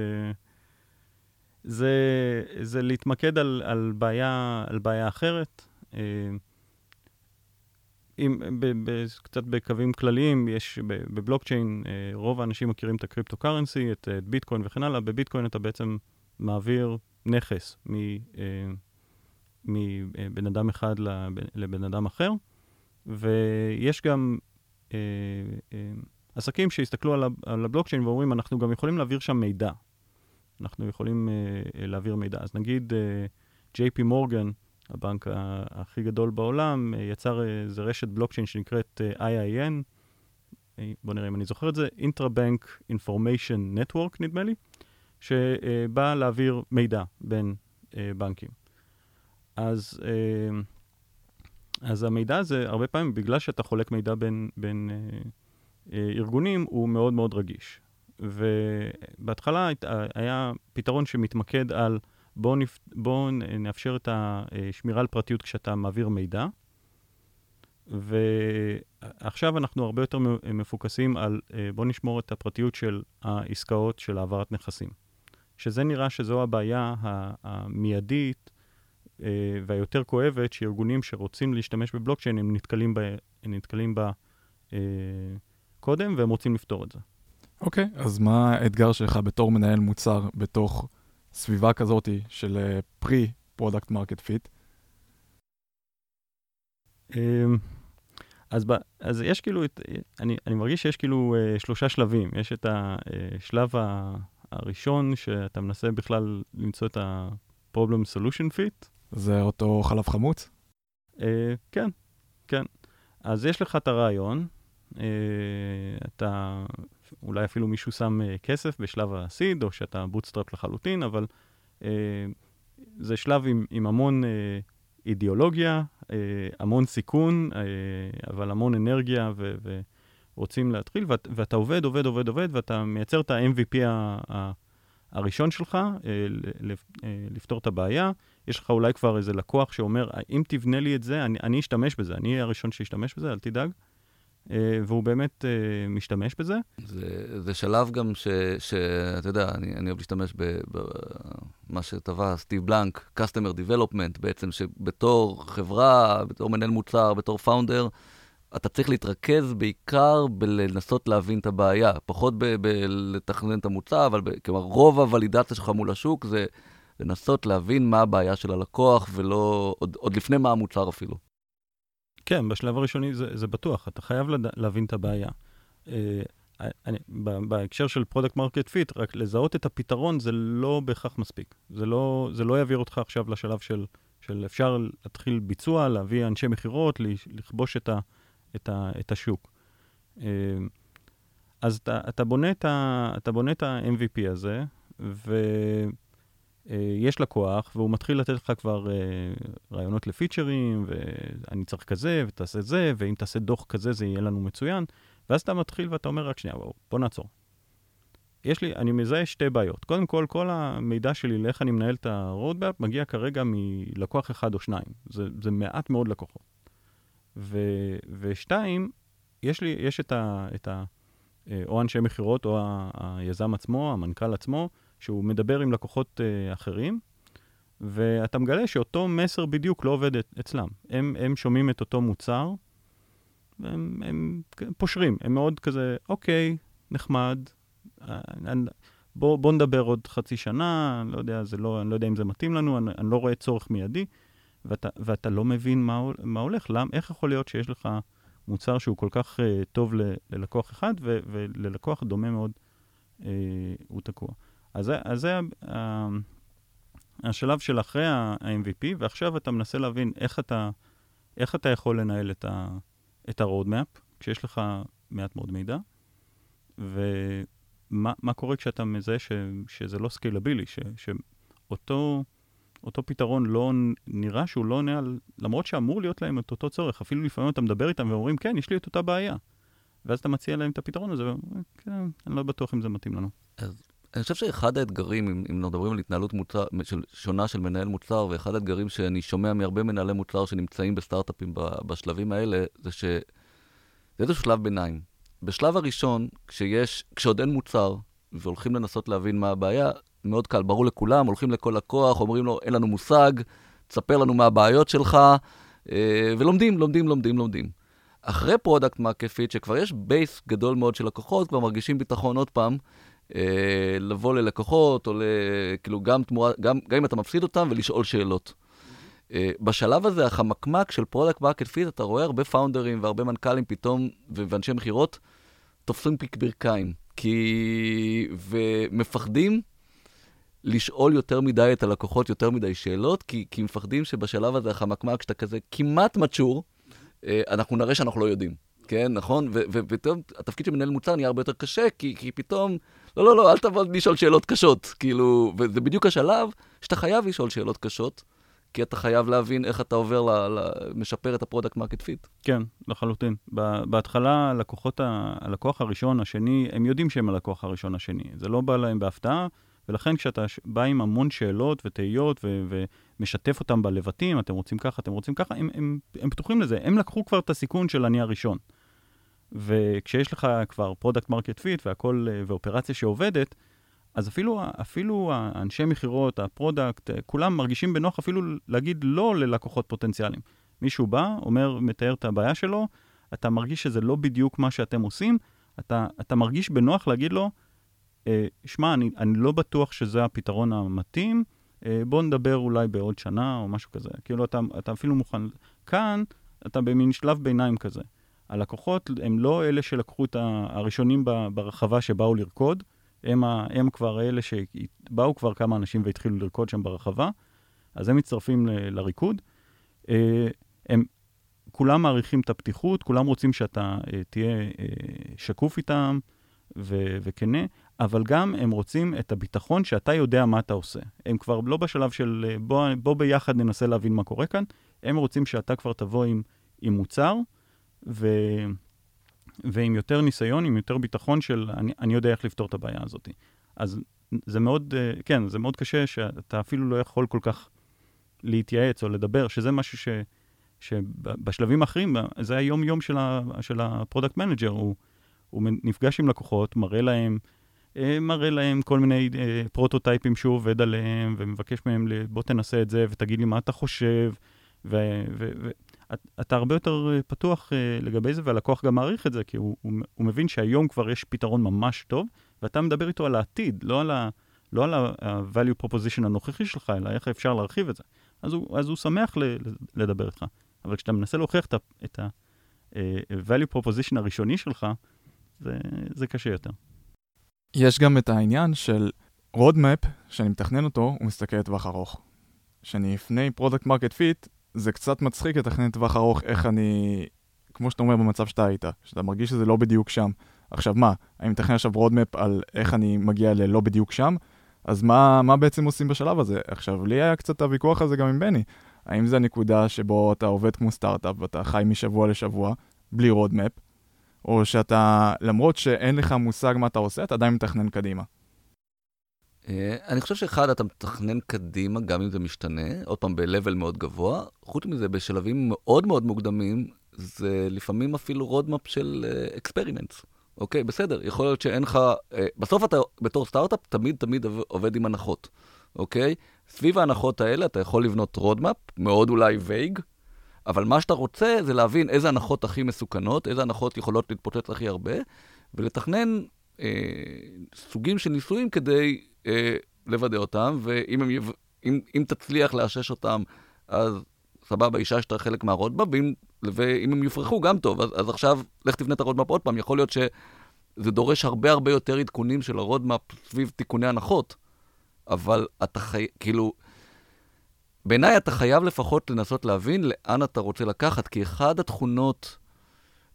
Speaker 3: זה, זה להתמקד על, על, בעיה, על בעיה אחרת. אה, אם, ב, ב, קצת בקווים כלליים, יש בבלוקצ'יין, אה, רוב האנשים מכירים את הקריפטו קרנסי, את, את ביטקוין וכן הלאה. בביטקוין אתה בעצם מעביר נכס מ, אה, מבן אדם אחד לבן אדם אחר, ויש גם אה, אה, עסקים שהסתכלו על, הבלוקצ'יין ואומרים, אנחנו גם יכולים להעביר שם מידע. אנחנו יכולים אה, להעביר מידע. אז נגיד אה, JP מורגן, הבנק הכי גדול בעולם, אה, יצר איזה רשת בלוקצ'יין שנקראת אה, IIN, אה, בואו נראה אם אני זוכר את זה, Intrabank Information Network נדמה לי, שבא להעביר מידע בין בנקים. אז, אז המידע הזה, הרבה פעמים, בגלל שאתה חולק מידע בין, בין ארגונים, הוא מאוד מאוד רגיש. ובהתחלה היה פתרון שמתמקד על בואו נפ... בוא נאפשר את השמירה על פרטיות כשאתה מעביר מידע. ועכשיו אנחנו הרבה יותר מפוקסים על בואו נשמור את הפרטיות של העסקאות של העברת נכסים. שזה נראה שזו הבעיה המיידית אה, והיותר כואבת, שארגונים שרוצים להשתמש בבלוקצ'יין, הם נתקלים בה, הם נתקלים בה אה, קודם, והם רוצים לפתור את זה.
Speaker 2: אוקיי, אוקיי, אז מה האתגר שלך בתור מנהל מוצר בתוך סביבה כזאת של pre product market fit?
Speaker 3: אז, ב, אז יש כאילו, את, אני, אני מרגיש שיש כאילו אה, שלושה שלבים. יש את השלב ה, הראשון, שאתה מנסה בכלל למצוא את ה-problem solution fit.
Speaker 2: זה אותו חלב חמוץ?
Speaker 3: Uh, כן, כן. אז יש לך את הרעיון, אה, אתה אולי אפילו מישהו שם אה, כסף בשלב ה seed, או שאתה bootstrap לחלוטין, אבל אה, זה שלב עם, עם המון אה, אידיאולוגיה, המון סיכון, אבל המון אנרגיה, ו, ורוצים להתחיל, ואת, ואתה עובד, עובד, עובד, עובד, ואתה מייצר את ה-MVP הראשון שלך, לפתור את הבעיה. יש לך אולי כבר איזה לקוח שאומר, אם תבנה לי את זה, אני, אני אשתמש בזה, אני אהיה הראשון שישתמש בזה, אל תדאג. אה, והוא באמת uh, משתמש בזה.
Speaker 1: זה, זה שלב גם שאתה יודע, אני, אני אוהב להשתמש במה שטבע סטיב בלנק, Customer Development, בעצם שבתור חברה, בתור מנהל מוצר, בתור פאונדר, אתה צריך להתרכז בעיקר בלנסות להבין את הבעיה, פחות בלתכנן את המוצר, אבל כלומר, רוב הוולידציה שלך מול השוק זה לנסות להבין מה הבעיה של הלקוח, ולא, עוד, עוד לפני מה המוצר אפילו.
Speaker 3: כן, בשלב הראשוני זה, זה בטוח, אתה חייב לד... להבין את הבעיה. אה, אני, בהקשר של product market fit, רק לזהות את הפתרון זה לא בהכרח מספיק. זה לא, זה לא יעביר אותך עכשיו לשלב של, של אפשר להתחיל ביצוע, להביא אנשי מכירות, לכבוש את, ה, את, ה, את השוק. אז אתה, אתה, בונה את ה-MVP הזה, ויש לקוח, והוא מתחיל לתת לך כבר רעיונות לפיצ'רים, ואני צריך כזה, ותעשה זה, ואם תעשה דוח כזה זה יהיה לנו מצוין. ואז אתה מתחיל ואתה אומר, רק שנייה, בוא, בוא נעצור. יש לי, אני מזהה שתי בעיות. קודם כל, כל המידע שלי לאיך אני מנהל את ה-roadmap מגיע כרגע מלקוח אחד או שניים. זה, זה מעט מאוד לקוחות. ו, ושתיים, יש לי, יש את ה... את ה אה, או אנשי מכירות, או היזם עצמו, המנכ"ל עצמו, שהוא מדבר עם לקוחות uh, אחרים, ואתה מגלה שאותו מסר בדיוק לא עובד אצלם. הם, הם שומעים את אותו מוצר, והם הם פושרים, הם מאוד כזה, אוקיי, נחמד, אה, בוא, בוא נדבר עוד חצי שנה, לא יודע, לא, אני לא יודע אם זה מתאים לנו, אני, אני לא רואה צורך מיידי, ואתה, ואתה לא מבין מה, מה הולך. למ, איך יכול להיות שיש לך מוצר שהוא כל כך uh, טוב ל, ללקוח אחד, ו, וללקוח דומה מאוד uh, הוא תקוע. אז, זה uh, השלב של אחרי ה-MVP, ועכשיו אתה מנסה להבין איך אתה, איך אתה יכול לנהל את. את ה-roadmap, כשיש לך מעט מאוד מידע, ומה קורה כשאתה מזהה ש, שזה לא סקיילבילי, שאותו אותו פתרון לא נראה שהוא לא עונה על, למרות שאמור להיות להם את אותו צורך, אפילו לפעמים אתה מדבר איתם ואומרים, כן, יש לי את אותה בעיה. ואז אתה מציע להם את הפתרון הזה, ואומרים, כן, אני לא בטוח אם זה מתאים לנו.
Speaker 1: אז אני חושב שאחד האתגרים, אם, אם מדברים על התנהלות מוצר, של, שונה של מנהל מוצר, ואחד האתגרים שאני שומע מהרבה מנהלי מוצר שנמצאים בסטארט-אפים בשלבים האלה, זה שזה איזשהו שלב ביניים. בשלב הראשון, כשיש, כשעוד אין מוצר, והולכים לנסות להבין מה הבעיה, מאוד קל, ברור לכולם, הולכים לכל לקוח, אומרים לו, אין לנו מושג, תספר לנו מה הבעיות שלך, אה, ולומדים, לומדים, לומדים, לומדים. אחרי product market fit, שכבר יש base גדול מאוד של לקוחות, כבר מרגישים ביטחון עוד פעם, לבוא ללקוחות, או ל... כאילו גם תמורה, גם, גם אם אתה מפסיד אותם, ולשאול שאלות. אה, בשלב הזה, החמקמק של product market fit, אתה רואה הרבה founderים והרבה מנכ"לים פתאום, ואנשי מכירות, תופסים פיק ברכיים. כי... ומפחדים לשאול יותר מדי את הלקוחות יותר מדי שאלות, כי, כי מפחדים שבשלב הזה, החמקמק, שאתה כזה כמעט mature, אה, אנחנו נראה שאנחנו לא יודעים. כן, נכון? ופתאום התפקיד של מנהל מוצר נהיה הרבה יותר קשה, כי, כי פתאום לא, לא, לא, אל תבוא לשאול שאלות קשות. כאילו, וזה בדיוק השלב שאתה חייב לשאול שאלות קשות, כי אתה חייב להבין איך אתה עובר, ל, ל, משפר את ה product market fit.
Speaker 3: כן, לחלוטין. בהתחלה, הלקוחות, הלקוח הראשון, השני, הם יודעים שהם הלקוח הראשון השני. זה לא בא להם בהפתעה, ולכן כשאתה בא עם המון שאלות ותהיות ו- ומשתף אותם בלבטים, אתם רוצים ככה, אתם רוצים ככה, הם, הם, הם פתוחים לזה. הם לקחו כבר את הסיכון של אני הראשון. וכשיש לך כבר product market fit והכל, אה, ואופרציה שעובדת, אז אפילו, אפילו האנשי מכירות, ה product, אה, כולם מרגישים בנוח אפילו להגיד לא ללקוחות פוטנציאליים. מישהו בא, אומר, מתאר את הבעיה שלו, אתה מרגיש שזה לא בדיוק מה שאתם עושים, אתה, אתה מרגיש בנוח להגיד לו, אה, שמע, אני, אני לא בטוח שזה הפתרון המתאים, בוא נדבר אולי בעוד שנה או משהו כזה. כאילו, אתה, אתה אפילו מוכן... כאן, אתה במין שלב ביניים כזה. הלקוחות הם לא אלה שלקחו את הראשונים ברחבה שבאו לרקוד, הם, ה, הם כבר אלה שבאו כבר כמה אנשים והתחילו לרקוד שם ברחבה, אז הם מצטרפים ל, לריקוד. אה, הם כולם מעריכים את הפתיחות, כולם רוצים שאתה אה, תהיה אה, שקוף איתם ו- וכנה, אבל גם הם רוצים את הביטחון שאתה יודע מה אתה עושה. הם כבר לא בשלב של בוא, בוא ביחד ננסה להבין מה קורה כאן, הם רוצים שאתה כבר תבוא עם, עם מוצר, ו... ועם יותר ניסיון, עם יותר ביטחון של אני, אני יודע איך לפתור את הבעיה הזאת. אז זה מאוד, אה, כן, זה מאוד קשה שאתה אפילו לא יכול כל כך להתייעץ או לדבר, שזה משהו ש, שבשלבים האחרים, זה היום-יום של, של ה product manager, הוא, הוא נפגש עם לקוחות, מראה להם, אה, מראה להם כל מיני אה, prototypeים שהוא עובד עליהם, ומבקש מהם, בוא תנסה את זה ותגיד לי מה אתה חושב, ו, ו, ו, אתה הרבה יותר אה, פתוח אה, לגבי זה, והלקוח גם מעריך את זה, כי הוא, הוא, הוא מבין שהיום כבר יש פתרון ממש טוב, ואתה מדבר איתו על העתיד, לא על ה... לא על ה-value proposition הנוכחי שלך, אלא איך אפשר להרחיב את זה. אז הוא, אז הוא שמח ל, לדבר איתך. אבל כשאתה מנסה להוכיח את ה-value uh, proposition הראשוני שלך, זה, זה קשה יותר.
Speaker 2: יש גם את העניין של roadmap, שאני מתכנן אותו, הוא מסתכל לטווח ארוך. כשאני לפני product market fit, זה קצת מצחיק לתכנן טווח ארוך איך אני כמו שאתה אומר במצב שאתה היית, שאתה מרגיש שזה לא בדיוק שם. עכשיו מה, אני מתכנן עכשיו roadmap על איך אני מגיע ללא בדיוק שם, אז מה, מה בעצם עושים בשלב הזה? עכשיו, לי היה קצת הוויכוח הזה גם עם בני. האם זה הנקודה שבו אתה עובד כמו סטארט-אפ ואתה חי משבוע לשבוע, בלי roadmap, או שאתה, למרות שאין לך מושג מה אתה עושה, אתה עדיין מתכנן קדימה.
Speaker 1: אה, אני חושב שאחד, אתה מתכנן קדימה, גם אם זה משתנה, עוד פעם, ב-level מאוד גבוה. חוץ מזה, בשלבים מאוד מאוד מוקדמים, זה לפעמים אפילו roadmap של experiments. אה, אוקיי, בסדר, יכול להיות שאין לך... אה, בסוף אתה, בתור סטארט-אפ, תמיד תמיד עובד עם הנחות, אוקיי? סביב ההנחות האלה אתה יכול לבנות roadmap, מאוד אולי vague, אבל מה שאתה רוצה זה להבין איזה הנחות הכי מסוכנות, איזה הנחות יכולות להתפוצץ הכי הרבה, ולתכנן אה, סוגים של ניסויים כדי אה, לוודא אותם, ואם הם, אם, אם תצליח לאשש אותם, אז סבבה, אישרת חלק מה roadmap, ואם, ואם הם יופרכו, גם טוב. אז, אז עכשיו, לך תבנה את ה roadmap עוד פעם. יכול להיות שזה דורש הרבה הרבה יותר עדכונים של ה roadmap סביב תיקוני הנחות, אבל אתה חי... כאילו... בעיניי אתה חייב לפחות לנסות להבין לאן אתה רוצה לקחת, כי אחד התכונות,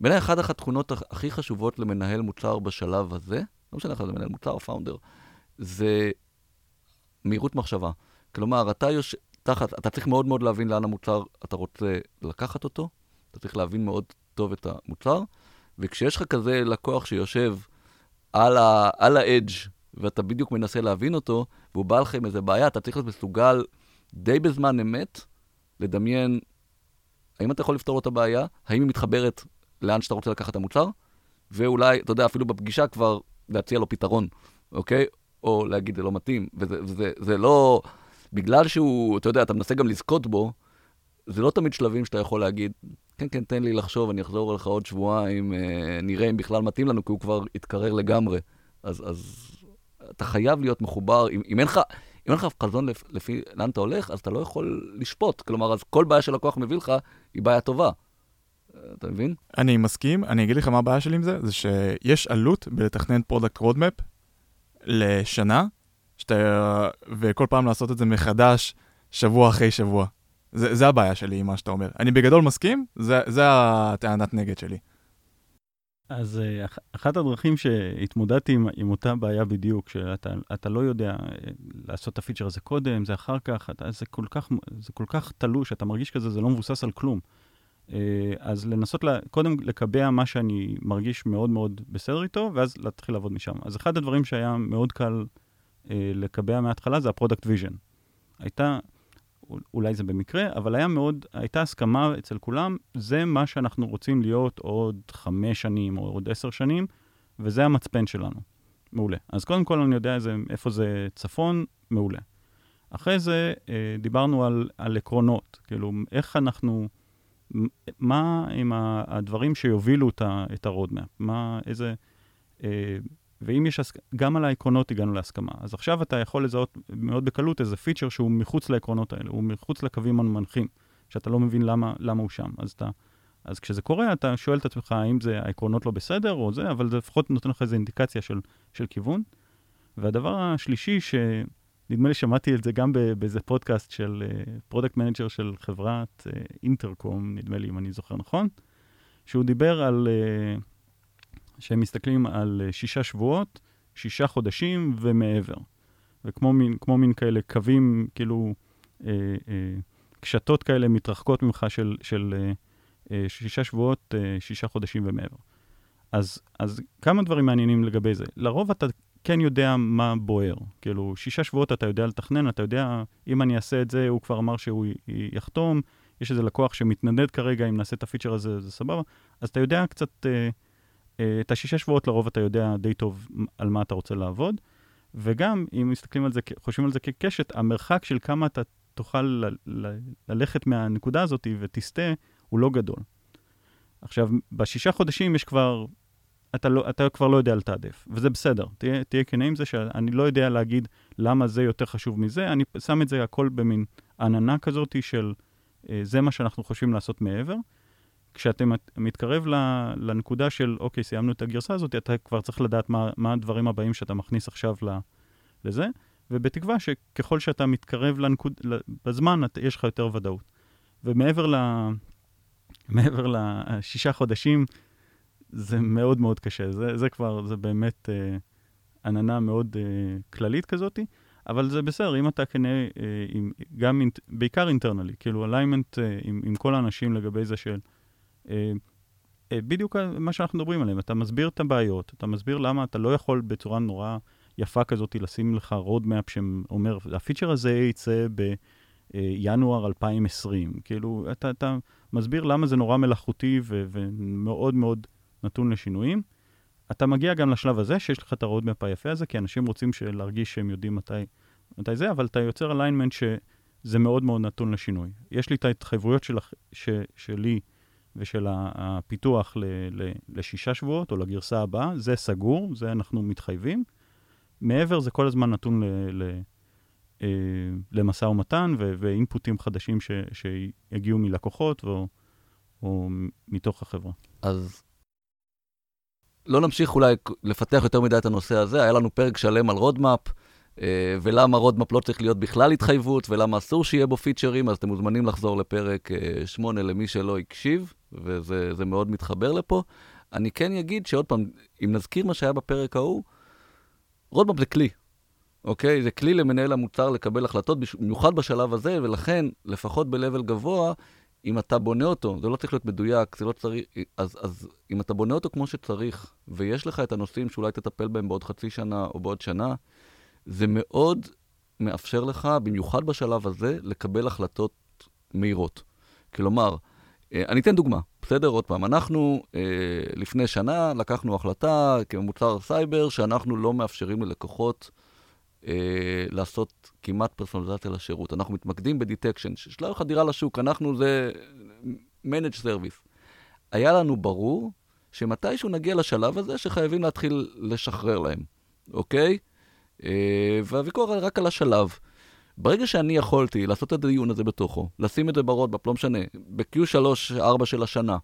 Speaker 1: בעיניי אחת התכונות הכי חשובות למנהל מוצר בשלב הזה, לא משנה לך, זה מנהל מוצר או founder, זה מהירות מחשבה. כלומר, אתה יושב, תחת, אתה צריך מאוד מאוד להבין לאן המוצר, אתה רוצה לקחת אותו, אתה צריך להבין מאוד טוב את המוצר, וכשיש לך כזה לקוח שיושב על ה-edge, ואתה בדיוק מנסה להבין אותו, והוא בא לך עם איזה בעיה, אתה צריך להיות מסוגל די בזמן אמת לדמיין האם אתה יכול לפתור את הבעיה, האם היא מתחברת לאן שאתה רוצה לקחת את המוצר, ואולי, אתה יודע, אפילו בפגישה כבר להציע לו פתרון, אוקיי? או להגיד, זה לא מתאים, וזה, וזה זה לא... בגלל שהוא, אתה יודע, אתה מנסה גם לזכות בו, זה לא תמיד שלבים שאתה יכול להגיד, כן, כן, תן לי לחשוב, אני אחזור אליך עוד שבועיים, אה, נראה אם בכלל מתאים לנו, כי הוא כבר התקרר לגמרי. אז, אז אתה חייב להיות מחובר, אם, אם אין לך... אם אין לך חזון לפ, לפי לאן אתה הולך, אז אתה לא יכול לשפוט. כלומר, אז כל בעיה שלקוח מביא לך היא בעיה טובה. אתה מבין?
Speaker 2: אני מסכים, אני אגיד לך מה הבעיה שלי עם זה, זה שיש עלות בלתכנן product roadmap לשנה, שאתה, וכל פעם לעשות את זה מחדש, שבוע אחרי שבוע. זה, זה הבעיה שלי עם מה שאתה אומר. אני בגדול מסכים, זה, זה הטענת נגד שלי.
Speaker 3: אז אה, אחת הדרכים שהתמודדתי עם, עם אותה בעיה בדיוק, שאתה לא יודע אה, לעשות את הפיצ'ר הזה קודם, זה אחר כך, אתה, זה, כל כך, זה כל כך תלוש, אתה מרגיש כזה, זה לא מבוסס על כלום. אה, אז לנסות לה, קודם לקבע מה שאני מרגיש מאוד מאוד בסדר איתו, ואז להתחיל לעבוד משם. אז אחד הדברים שהיה מאוד קל לקבע מההתחלה זה ה product vision. הייתה, אולי זה במקרה, אבל היה מאוד, הייתה הסכמה אצל כולם, זה מה שאנחנו רוצים להיות עוד חמש שנים או עוד עשר שנים, וזה המצפן שלנו. מעולה. אז קודם כל אני יודע איזה, איפה זה צפון, מעולה. אחרי זה אה, דיברנו על, על עקרונות, כאילו, איך אנחנו, מה הם הדברים שיובילו את ה-roadmap, מה, איזה... אה, ואם יש, גם על העקרונות הגענו להסכמה. אז עכשיו אתה יכול לזהות מאוד בקלות איזה פיצ'ר שהוא מחוץ לעקרונות האלה, הוא מחוץ לקווים המנחים, שאתה לא מבין למה, למה הוא שם. אז, אתה, אז כשזה קורה, אתה שואל את עצמך האם זה העקרונות לא בסדר או זה, אבל זה לפחות נותן לך איזו אינדיקציה של, של כיוון. והדבר השלישי, שנדמה לי שמעתי את זה גם באיזה פודקאסט של product אה, manager של חברת Intercom, אה, נדמה לי אם אני זוכר נכון, שהוא דיבר על... אה, שהם מסתכלים על אה, שישה שבועות, שישה חודשים ומעבר. וכמו מין, מין כאלה קווים, כאילו, אה, אה, קשתות כאלה מתרחקות ממך של, של אה, אה, שישה שבועות, אה, שישה חודשים ומעבר. אז, אז כמה דברים מעניינים לגבי זה. לרוב אתה כן יודע מה בוער. כאילו, שישה שבועות אתה יודע לתכנן, אתה יודע, אם אני אעשה את זה, הוא כבר אמר שהוא יחתום, יש איזה לקוח שמתנדד כרגע, אם נעשה את הפיצ'ר הזה, זה סבבה. אז אתה יודע קצת... אה, אה, את השישה שבועות לרוב אתה יודע די טוב על מה אתה רוצה לעבוד, וגם אם מסתכלים על זה, חושבים על זה כקשת, המרחק של כמה אתה תוכל ללכת מהנקודה הזאת ותסטה, הוא לא גדול. עכשיו, בשישה חודשים יש כבר, אתה, לא, אתה כבר לא יודע לתעדף, וזה בסדר. תהיה, תהיה כנה עם זה שאני לא יודע להגיד למה זה יותר חשוב מזה, אני שם את זה הכל במין עננה כזאת של אה, זה מה שאנחנו חושבים לעשות מעבר. כשאתה מתקרב לנקודה של, אוקיי, סיימנו את הגרסה הזאת, אתה כבר צריך לדעת מה, מה הדברים הבאים שאתה מכניס עכשיו לזה, ובתקווה שככל שאתה מתקרב לנקוד, בזמן, יש לך יותר ודאות. ומעבר מעבר לשישה חודשים, זה מאוד מאוד קשה. זה, זה כבר, זה באמת אה, עננה מאוד אה, כללית כזאת, אבל זה בסדר, אם אתה כנראה, אה, עם, גם, אינט, בעיקר אינטרנלי, כאילו אליימנט אה, עם, עם כל האנשים לגבי זה של... אה, אה, בדיוק מה שאנחנו מדברים עליהם, אתה מסביר את הבעיות, אתה מסביר למה אתה לא יכול בצורה נורא יפה כזאת לשים לך roadmap שאומר, הפיצ'ר הזה יצא בינואר 2020. כאילו, אתה, אתה מסביר למה זה נורא מלאכותי ומאוד מאוד נתון לשינויים. אתה מגיע גם לשלב הזה, שיש לך את ה-roadmap היפה הזה, כי אנשים רוצים להרגיש שהם יודעים מתי, מתי זה, אבל אתה יוצר alignment שזה מאוד מאוד נתון לשינוי. יש לי את ההתחייבויות של, ש, שלי ושל הפיתוח ל, ל, לשישה שבועות, או לגרסה הבאה, זה סגור, זה אנחנו מתחייבים. מעבר זה כל הזמן נתון ל, ל, אה, למשא ומתן ו, ואינפוטים חדשים ש, שיגיעו מלקוחות או, או מתוך החברה.
Speaker 1: אז לא נמשיך אולי לפתח יותר מדי את הנושא הזה, היה לנו פרק שלם על roadmap, אה, ולמה roadmap לא צריך להיות בכלל התחייבות, ולמה אסור שיהיה בו פיצ'רים, אז אתם מוזמנים לחזור לפרק 8 אה, למי שלא הקשיב, וזה מאוד מתחבר לפה. אני כן אגיד שעוד פעם, אם נזכיר מה שהיה בפרק ההוא, roadmap זה כלי, אוקיי? זה כלי למנהל המוצר לקבל החלטות, במיוחד בשלב הזה, ולכן, לפחות ב-level גבוה, אם אתה בונה אותו, זה לא צריך להיות מדויק, זה לא צריך... אז, אז אם אתה בונה אותו כמו שצריך, ויש לך את הנושאים שאולי תטפל בהם בעוד חצי שנה או בעוד שנה, זה מאוד מאפשר לך, במיוחד בשלב הזה, לקבל החלטות מהירות. כלומר, אה, אני אתן דוגמה, בסדר? עוד פעם, אנחנו אה, לפני שנה לקחנו החלטה כמוצר סייבר שאנחנו לא מאפשרים ללקוחות לעשות כמעט פרסונליזציה לשירות. אנחנו מתמקדים ב detection, שלב חדירה לשוק, אנחנו זה managed service. היה לנו ברור שמתישהו נגיע לשלב הזה שחייבים להתחיל לשחרר להם, אוקיי? אה, והוויכוח רק על השלב. ברגע שאני יכולתי לעשות את הדיון הזה בתוכו, לשים את זה ב roadmap, לא משנה, ב-Q3-4 של השנה,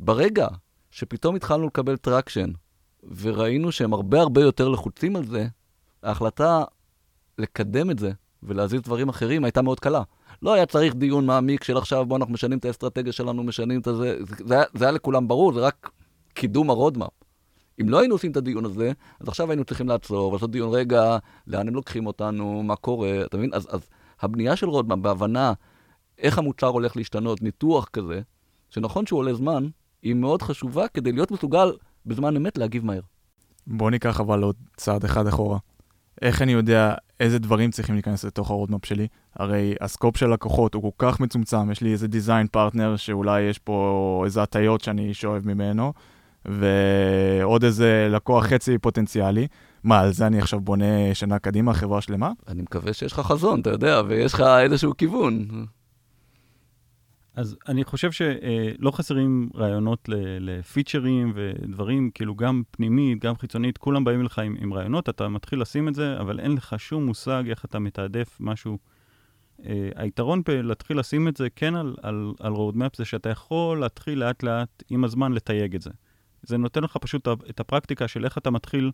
Speaker 1: ברגע שפתאום התחלנו לקבל traction, וראינו שהם הרבה הרבה יותר לחוצים על זה, ההחלטה לקדם את זה ולהזיז דברים אחרים הייתה מאוד קלה. לא היה צריך דיון מעמיק של עכשיו, בואו אנחנו משנים את האסטרטגיה שלנו, משנים את זה, זה, היה, זה היה לכולם ברור, זה רק קידום ה roadmap. אם לא היינו עושים את הדיון הזה, אז עכשיו היינו צריכים לעצור ולעשות דיון, רגע, לאן הם לוקחים אותנו, מה קורה, אתה מבין? אז, אז הבנייה של roadmap בהבנה איך המוצר הולך להשתנות, ניתוח כזה, שנכון שהוא עולה זמן, היא מאוד חשובה כדי להיות מסוגל בזמן אמת להגיב מהר.
Speaker 2: בוא ניקח אבל עוד צעד אחד אחורה. איך אני יודע איזה דברים צריכים להיכנס לתוך ה roadmap שלי? הרי ה scope של לקוחות הוא כל כך מצומצם, יש לי איזה design partner שאולי יש פה איזה הטיות שאני שואב ממנו, ועוד איזה לקוח חצי פוטנציאלי. מה, על זה אני עכשיו בונה שנה קדימה, חברה שלמה?
Speaker 1: אני מקווה שיש לך חזון, אתה יודע, ויש לך איזשהו כיוון.
Speaker 3: אז אני חושב שלא חסרים רעיונות לפיצ'רים ודברים, כאילו גם פנימית, גם חיצונית, כולם באים לך עם, עם רעיונות, אתה מתחיל לשים את זה, אבל אין לך שום מושג איך אתה מתעדף משהו. Uh, היתרון בלהתחיל לשים את זה כן על, על, על roadmap זה שאתה יכול להתחיל לאט לאט עם הזמן לתייג את זה. זה נותן לך פשוט את הפרקטיקה של איך אתה מתחיל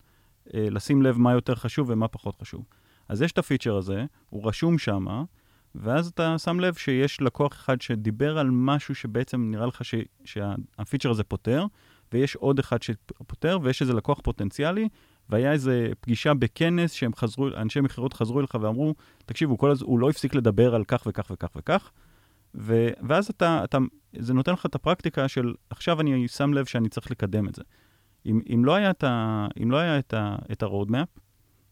Speaker 3: uh, לשים לב מה יותר חשוב ומה פחות חשוב. אז יש את הפיצ'ר הזה, הוא רשום שמה, ואז אתה שם לב שיש לקוח אחד שדיבר על משהו שבעצם נראה לך ש, שהפיצ'ר הזה פותר, ויש עוד אחד שפותר, ויש איזה לקוח פוטנציאלי, והיה איזה פגישה בכנס שהם חזרו, אנשי מכירות חזרו אליך ואמרו, תקשיבו, כל הז... הוא לא הפסיק לדבר על כך וכך וכך וכך, ו... ואז אתה, אתה, זה נותן לך את הפרקטיקה של, עכשיו אני שם לב שאני צריך לקדם את זה. אם, אם לא היה את, ה... אם לא היה את, ה-roadmap,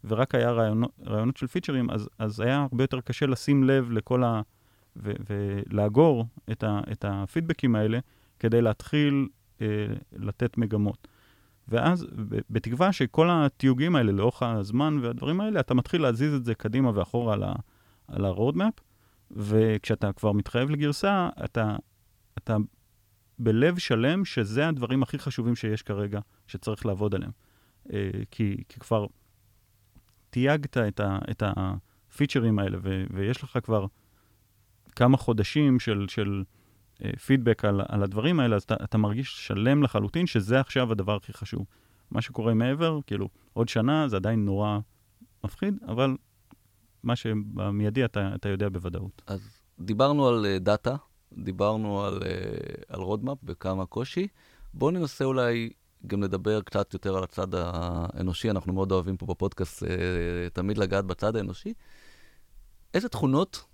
Speaker 3: ורק היה רעיונות, רעיונות של פיצ'רים, אז, אז היה הרבה יותר קשה לשים לב לכל ה... ו, ולאגור את, ה, את הפידבקים האלה כדי להתחיל אה, לתת מגמות. ואז, בתקווה שכל התיוגים האלה לאורך הזמן והדברים האלה, אתה מתחיל להזיז את זה קדימה ואחורה על, ה, על ה-roadmap, וכשאתה כבר מתחייב לגרסה, אתה, אתה בלב שלם שזה הדברים הכי חשובים שיש כרגע, שצריך לעבוד עליהם. אה, כי, כי כבר תייגת את, ה, את הפיצ'רים האלה, ו, ויש לך כבר כמה חודשים של, של uh, פידבק על, על הדברים האלה, אז אתה, אתה מרגיש שלם לחלוטין שזה עכשיו הדבר הכי חשוב. מה שקורה מעבר, כאילו, עוד שנה זה עדיין נורא מפחיד, אבל מה שבמיידי אתה, אתה יודע בוודאות.
Speaker 1: אז דיברנו על אה, דאטה, דיברנו על, roadmap וכמה קושי. בואו ננסה אולי גם לדבר קצת יותר על הצד האנושי, אנחנו מאוד אוהבים פה בפודקאסט תמיד לגעת בצד האנושי. איזה תכונות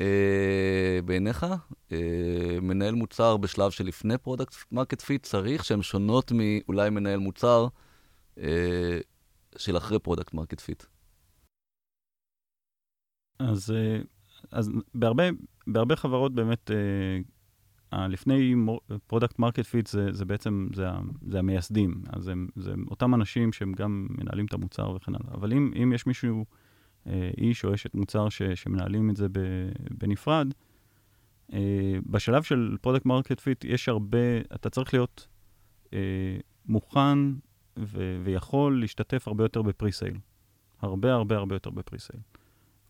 Speaker 1: אה, בעיניך, אה, מנהל מוצר בשלב שלפני product market fit צריך, שהן שונות מאולי מנהל מוצר אה, של אחרי פרודקט מרקט פיט?
Speaker 3: אז, אה, אז בהרבה, בהרבה חברות באמת, אה, לפני product market fit זה, בעצם, זה, זה המייסדים. אז הם, זה אותם אנשים שהם גם מנהלים את המוצר וכן הלאה. אבל אם, אם יש מישהו... אה, איש או אשת מוצר ש, שמנהלים את זה בנפרד. אה, בשלב של product market fit יש הרבה, אתה צריך להיות אה, מוכן ו, ויכול להשתתף הרבה יותר ב pre-sale. הרבה הרבה הרבה יותר ב pre-sale.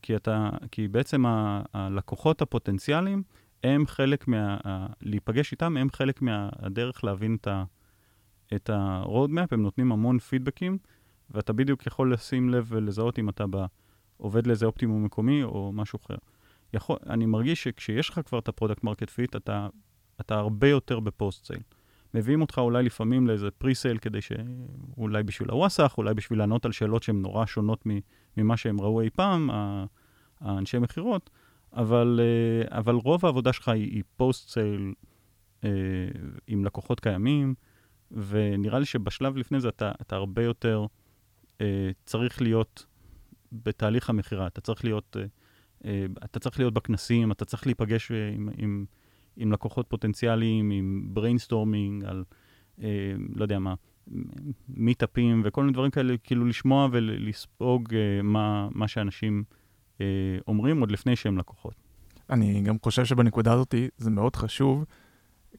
Speaker 3: כי, אתה, כי בעצם ה, הלקוחות הפוטנציאליים הם חלק מה... להיפגש איתם, הם חלק מהדרך להבין את ה... את ה-roadmap, הם נותנים המון פידבקים, ואתה בדיוק יכול לשים לב ולזהות אם אתה ב... עובד לאיזה אופטימום מקומי או משהו אחר. יכול, אני מרגיש שכשיש לך כבר את ה product market fit, אתה הרבה יותר ב post-sale. מביאים אותך אולי לפעמים לאיזה pre-sale כדי ש... אולי בשביל הוואסאח, אולי בשביל לענות על שאלות שהן נורא שונות ממה שהם ראו אי פעם, האנשי מכירות, אבל, אה, אבל רוב העבודה שלך היא, היא post-sale אה, עם לקוחות קיימים, ונראה לי שבשלב לפני זה אתה, אתה הרבה יותר אה, צריך להיות בתהליך המכירה. אתה צריך להיות, אתה צריך להיות בכנסים, אתה צריך להיפגש עם, עם, עם לקוחות פוטנציאליים, עם brainstorming, על, לא יודע מה, meetupים וכל מיני דברים כאלה, כאילו לשמוע ולספוג מה, מה שאנשים אומרים עוד לפני שהם לקוחות.
Speaker 2: אני גם חושב שבנקודה הזאת זה מאוד חשוב,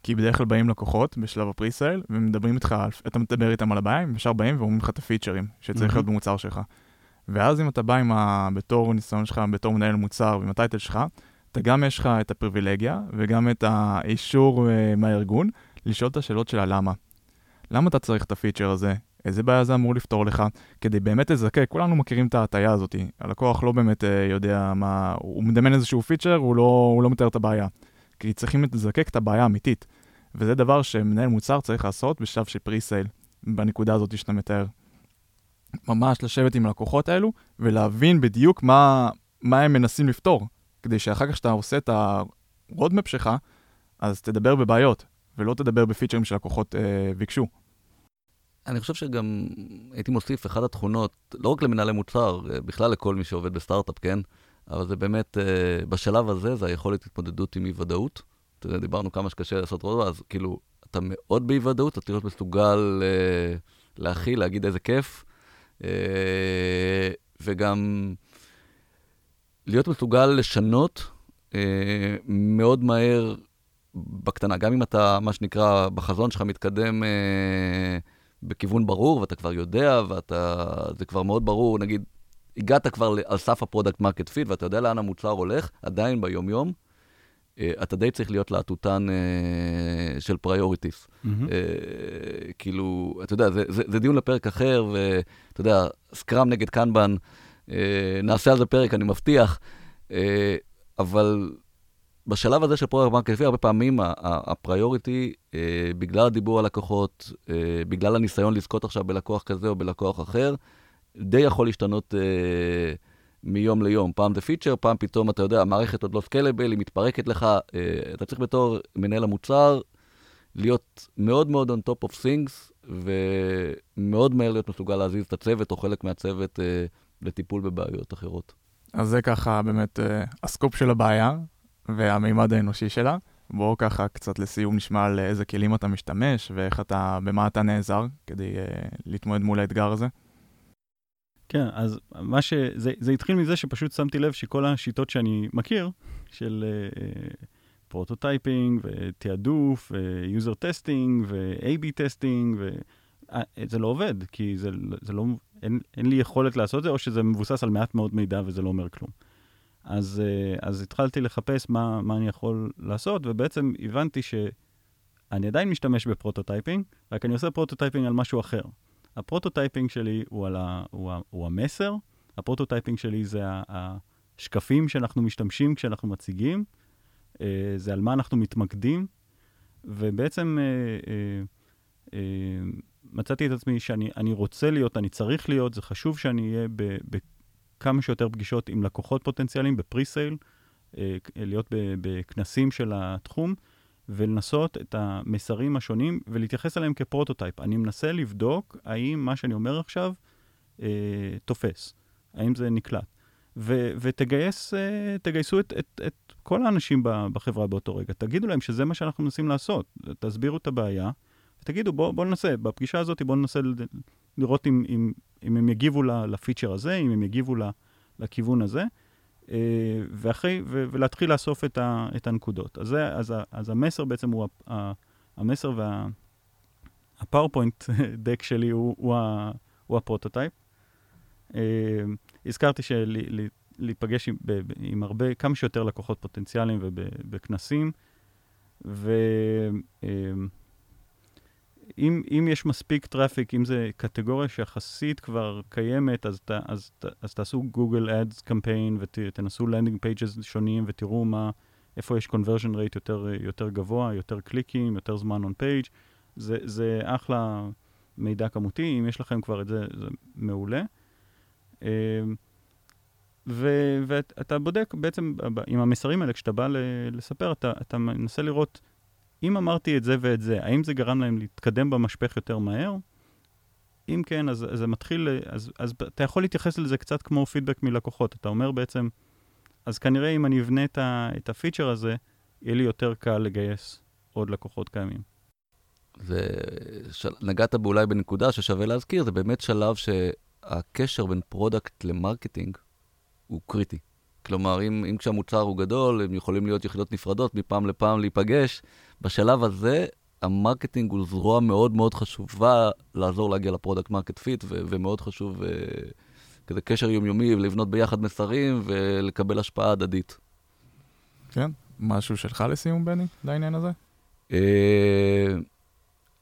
Speaker 2: כי בדרך כלל באים לקוחות בשלב ה presale, ומדברים איתך, אתה מדבר איתם על הבעיה, הם ישר באים ואומרים לך את ה featureים שצריך mm-hmm. להיות במוצר שלך. ואז אם אתה בא עם ה... בתור ניסיון שלך, בתור מנהל מוצר ועם ה title שלך, אתה גם יש לך את הפריבילגיה וגם את האישור uh, מהארגון לשאול את השאלות של הלמה. למה אתה צריך את ה feature הזה? איזה בעיה זה אמור לפתור לך? כדי באמת לזקק, כולנו מכירים את ההטייה הזאת. הלקוח לא באמת uh, יודע מה, הוא מדמיין איזשהו feature, הוא לא, הוא לא מתאר את הבעיה. כי צריכים לזקק את הבעיה האמיתית. וזה דבר שמנהל מוצר צריך לעשות בשלב של pre-sale, בנקודה הזאת שאתה מתאר. ממש לשבת עם הלקוחות האלו ולהבין בדיוק מה, מה הם מנסים לפתור, כדי שאחר כך שאתה עושה את ה roadmap שלך, אז תדבר בבעיות, ולא תדבר ב featureים שלקוחות אה, ביקשו.
Speaker 1: אני חושב שגם הייתי מוסיף אחת התכונות, לא רק למנהלי מוצר, אה, בכלל לכל מי שעובד בסטארט-אפ, כן? אבל זה באמת, אה, בשלב הזה, זה היכולת התמודדות עם אי-ודאות. אתה יודע, דיברנו כמה שקשה לעשות roadmap, אז כאילו, אתה מאוד באי-ודאות, אתה צריך להיות מסוגל אה, להכיל, להגיד איזה כיף. וגם להיות מסוגל לשנות מאוד מהר בקטנה. גם אם אתה, מה שנקרא, בחזון שלך מתקדם בכיוון ברור, ואתה כבר יודע, ואתה, זה כבר מאוד ברור, נגיד, הגעת כבר על סף ה product market fit, ואתה יודע לאן המוצר הולך, עדיין ביומיום, אה, אתה די צריך להיות להטוטן uh, של priorities. Mm-hmm. Uh, כאילו, אתה יודע, זה, זה, זה דיון לפרק אחר, ואתה יודע, Scrum נגד Kanban, נעשה על זה פרק, אני מבטיח, אבל בשלב הזה של product market הרבה פעמים ה priority, uh, בגלל הדיבור על לקוחות, uh, בגלל הניסיון לזכות עכשיו בלקוח כזה או בלקוח אחר, די יכול להשתנות... Uh, מיום ליום. פעם זה פיצ'ר, פעם פתאום, אתה יודע, המערכת עוד לא סקלבל, היא מתפרקת לך. אה, אתה צריך בתור מנהל המוצר להיות מאוד מאוד on top of things, ומאוד מהר להיות מסוגל להזיז את הצוות או חלק מהצוות אה, לטיפול בבעיות אחרות.
Speaker 2: אז זה ככה באמת אה, הסקופ של הבעיה והמימד האנושי שלה. בואו ככה קצת לסיום נשמע על איזה כלים אתה משתמש ואיך אתה, במה אתה נעזר כדי uh, להתמודד מול האתגר הזה.
Speaker 3: כן, אז מה ש... זה, זה התחיל מזה שפשוט שמתי לב שכל השיטות שאני מכיר, של uh, prototyping ותעדוף ו user testing ו-AB testing, ו... זה לא עובד, כי זה, זה לא... אין, אין לי יכולת לעשות את זה, או שזה מבוסס על מעט מאוד מידע וזה לא אומר כלום. אז, uh, אז התחלתי לחפש מה, מה אני יכול לעשות, ובעצם הבנתי שאני עדיין משתמש ב prototyping, רק אני עושה prototyping על משהו אחר. ה prototyping שלי הוא, ה, הוא, ה, הוא המסר, ה prototyping שלי זה השקפים שאנחנו משתמשים כשאנחנו מציגים, אה, זה על מה אנחנו מתמקדים, ובעצם אה, אה, אה, מצאתי את עצמי שאני רוצה להיות, אני צריך להיות, זה חשוב שאני אהיה בכמה שיותר פגישות עם לקוחות פוטנציאליים ב pre-sale, אה, להיות בכנסים של התחום, ולנסות את המסרים השונים ולהתייחס אליהם כפרוטוטייפ. אני מנסה לבדוק האם מה שאני אומר עכשיו אה, תופס, האם זה נקלט. ו- ותגייס, אה, את, את, את כל האנשים בחברה באותו רגע. תגידו להם שזה מה שאנחנו מנסים לעשות. תסבירו את הבעיה, ותגידו, בואו בוא ננסה, בפגישה הזאת בואו ננסה לראות אם, אם, אם הם יגיבו לפיצ'ר הזה, אם הם יגיבו לכיוון הזה. אה, ואחרי, ו, ולהתחיל לאסוף את, ה, את הנקודות. אז, זה, אז, אז המסר בעצם הוא, ה, המסר וה PowerPoint deck שלי הוא, הוא, ה, הוא ה prototype. Uh, הזכרתי שלהיפגש עם, עם הרבה, כמה שיותר לקוחות פוטנציאליים ובכנסים, ו... אם, אם יש מספיק traffic, אם זה קטגוריה שיחסית כבר קיימת, אז, ת, אז, ת, אז תעשו Google Ads campaign ותנסו landing pages שונים ותראו מה, איפה יש conversion rate יותר, יותר גבוה, יותר קליקים, יותר זמן on page. זה, זה אחלה מידע כמותי, אם יש לכם כבר את זה, זה מעולה. אמ, ו, ואתה בודק בעצם עם המסרים האלה, כשאתה בא לספר, אתה, אתה מנסה לראות אם אמרתי את זה ואת זה, האם זה גרם להם להתקדם במשפך יותר מהר? אם כן, אז, זה מתחיל, אז, אז אתה יכול להתייחס לזה קצת כמו פידבק מלקוחות. אתה אומר בעצם, אז כנראה אם אני אבנה את, ה, את ה feature הזה, יהיה לי יותר קל לגייס עוד לקוחות קיימים.
Speaker 1: ונגעת באולי בנקודה ששווה להזכיר, זה באמת שלב שהקשר בין product ל marketing הוא קריטי. כלומר, אם, אם כשהמוצר הוא גדול, הם יכולים להיות יחידות נפרדות, מפעם לפעם להיפגש. בשלב הזה, ה marketing הוא זרוע מאוד מאוד חשובה לעזור להגיע ל product market fit, ומאוד חשוב uh, כזה קשר יומיומי, לבנות ביחד מסרים ולקבל השפעה הדדית.
Speaker 2: כן, משהו שלך לסיום, בני, לעניין הזה? Uh,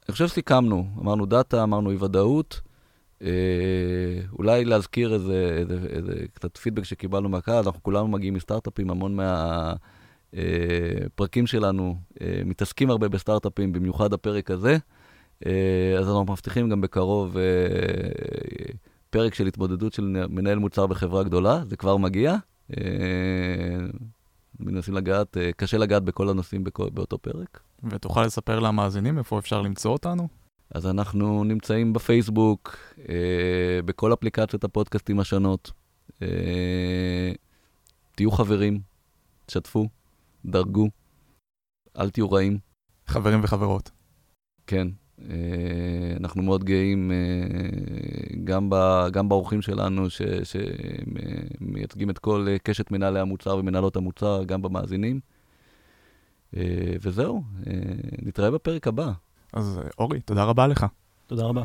Speaker 1: אני חושב שסיכמנו, אמרנו דאטה, אמרנו אי ודאות. אה, אולי להזכיר איזה, איזה, איזה קצת פידבק שקיבלנו מהקהל, אנחנו כולנו מגיעים מסטארט-אפים, המון מהפרקים אה, שלנו אה, מתעסקים הרבה בסטארט-אפים, במיוחד הפרק הזה. אה, אז אנחנו מבטיחים גם בקרוב אה, פרק של התמודדות של מנהל מוצר בחברה גדולה, זה כבר מגיע. אה, מנסים לגעת, אה, קשה לגעת בכל הנושאים בכל, באותו פרק.
Speaker 2: ותוכל לספר למאזינים איפה אפשר למצוא אותנו?
Speaker 1: אז אנחנו נמצאים בפייסבוק, אה, בכל אפליקציות הפודקאסטים השונות. אה, תהיו חברים, תשתפו, דרגו, אל תהיו רעים.
Speaker 2: חברים וחברות.
Speaker 1: כן, אה, אנחנו מאוד גאים אה, גם, ב, גם באורחים שלנו שמייצגים את כל קשת מנהלי המוצר ומנהלות המוצר, גם במאזינים. אה, וזהו, אה, נתראה בפרק הבא.
Speaker 2: אז אורי, תודה רבה לך.
Speaker 3: תודה רבה.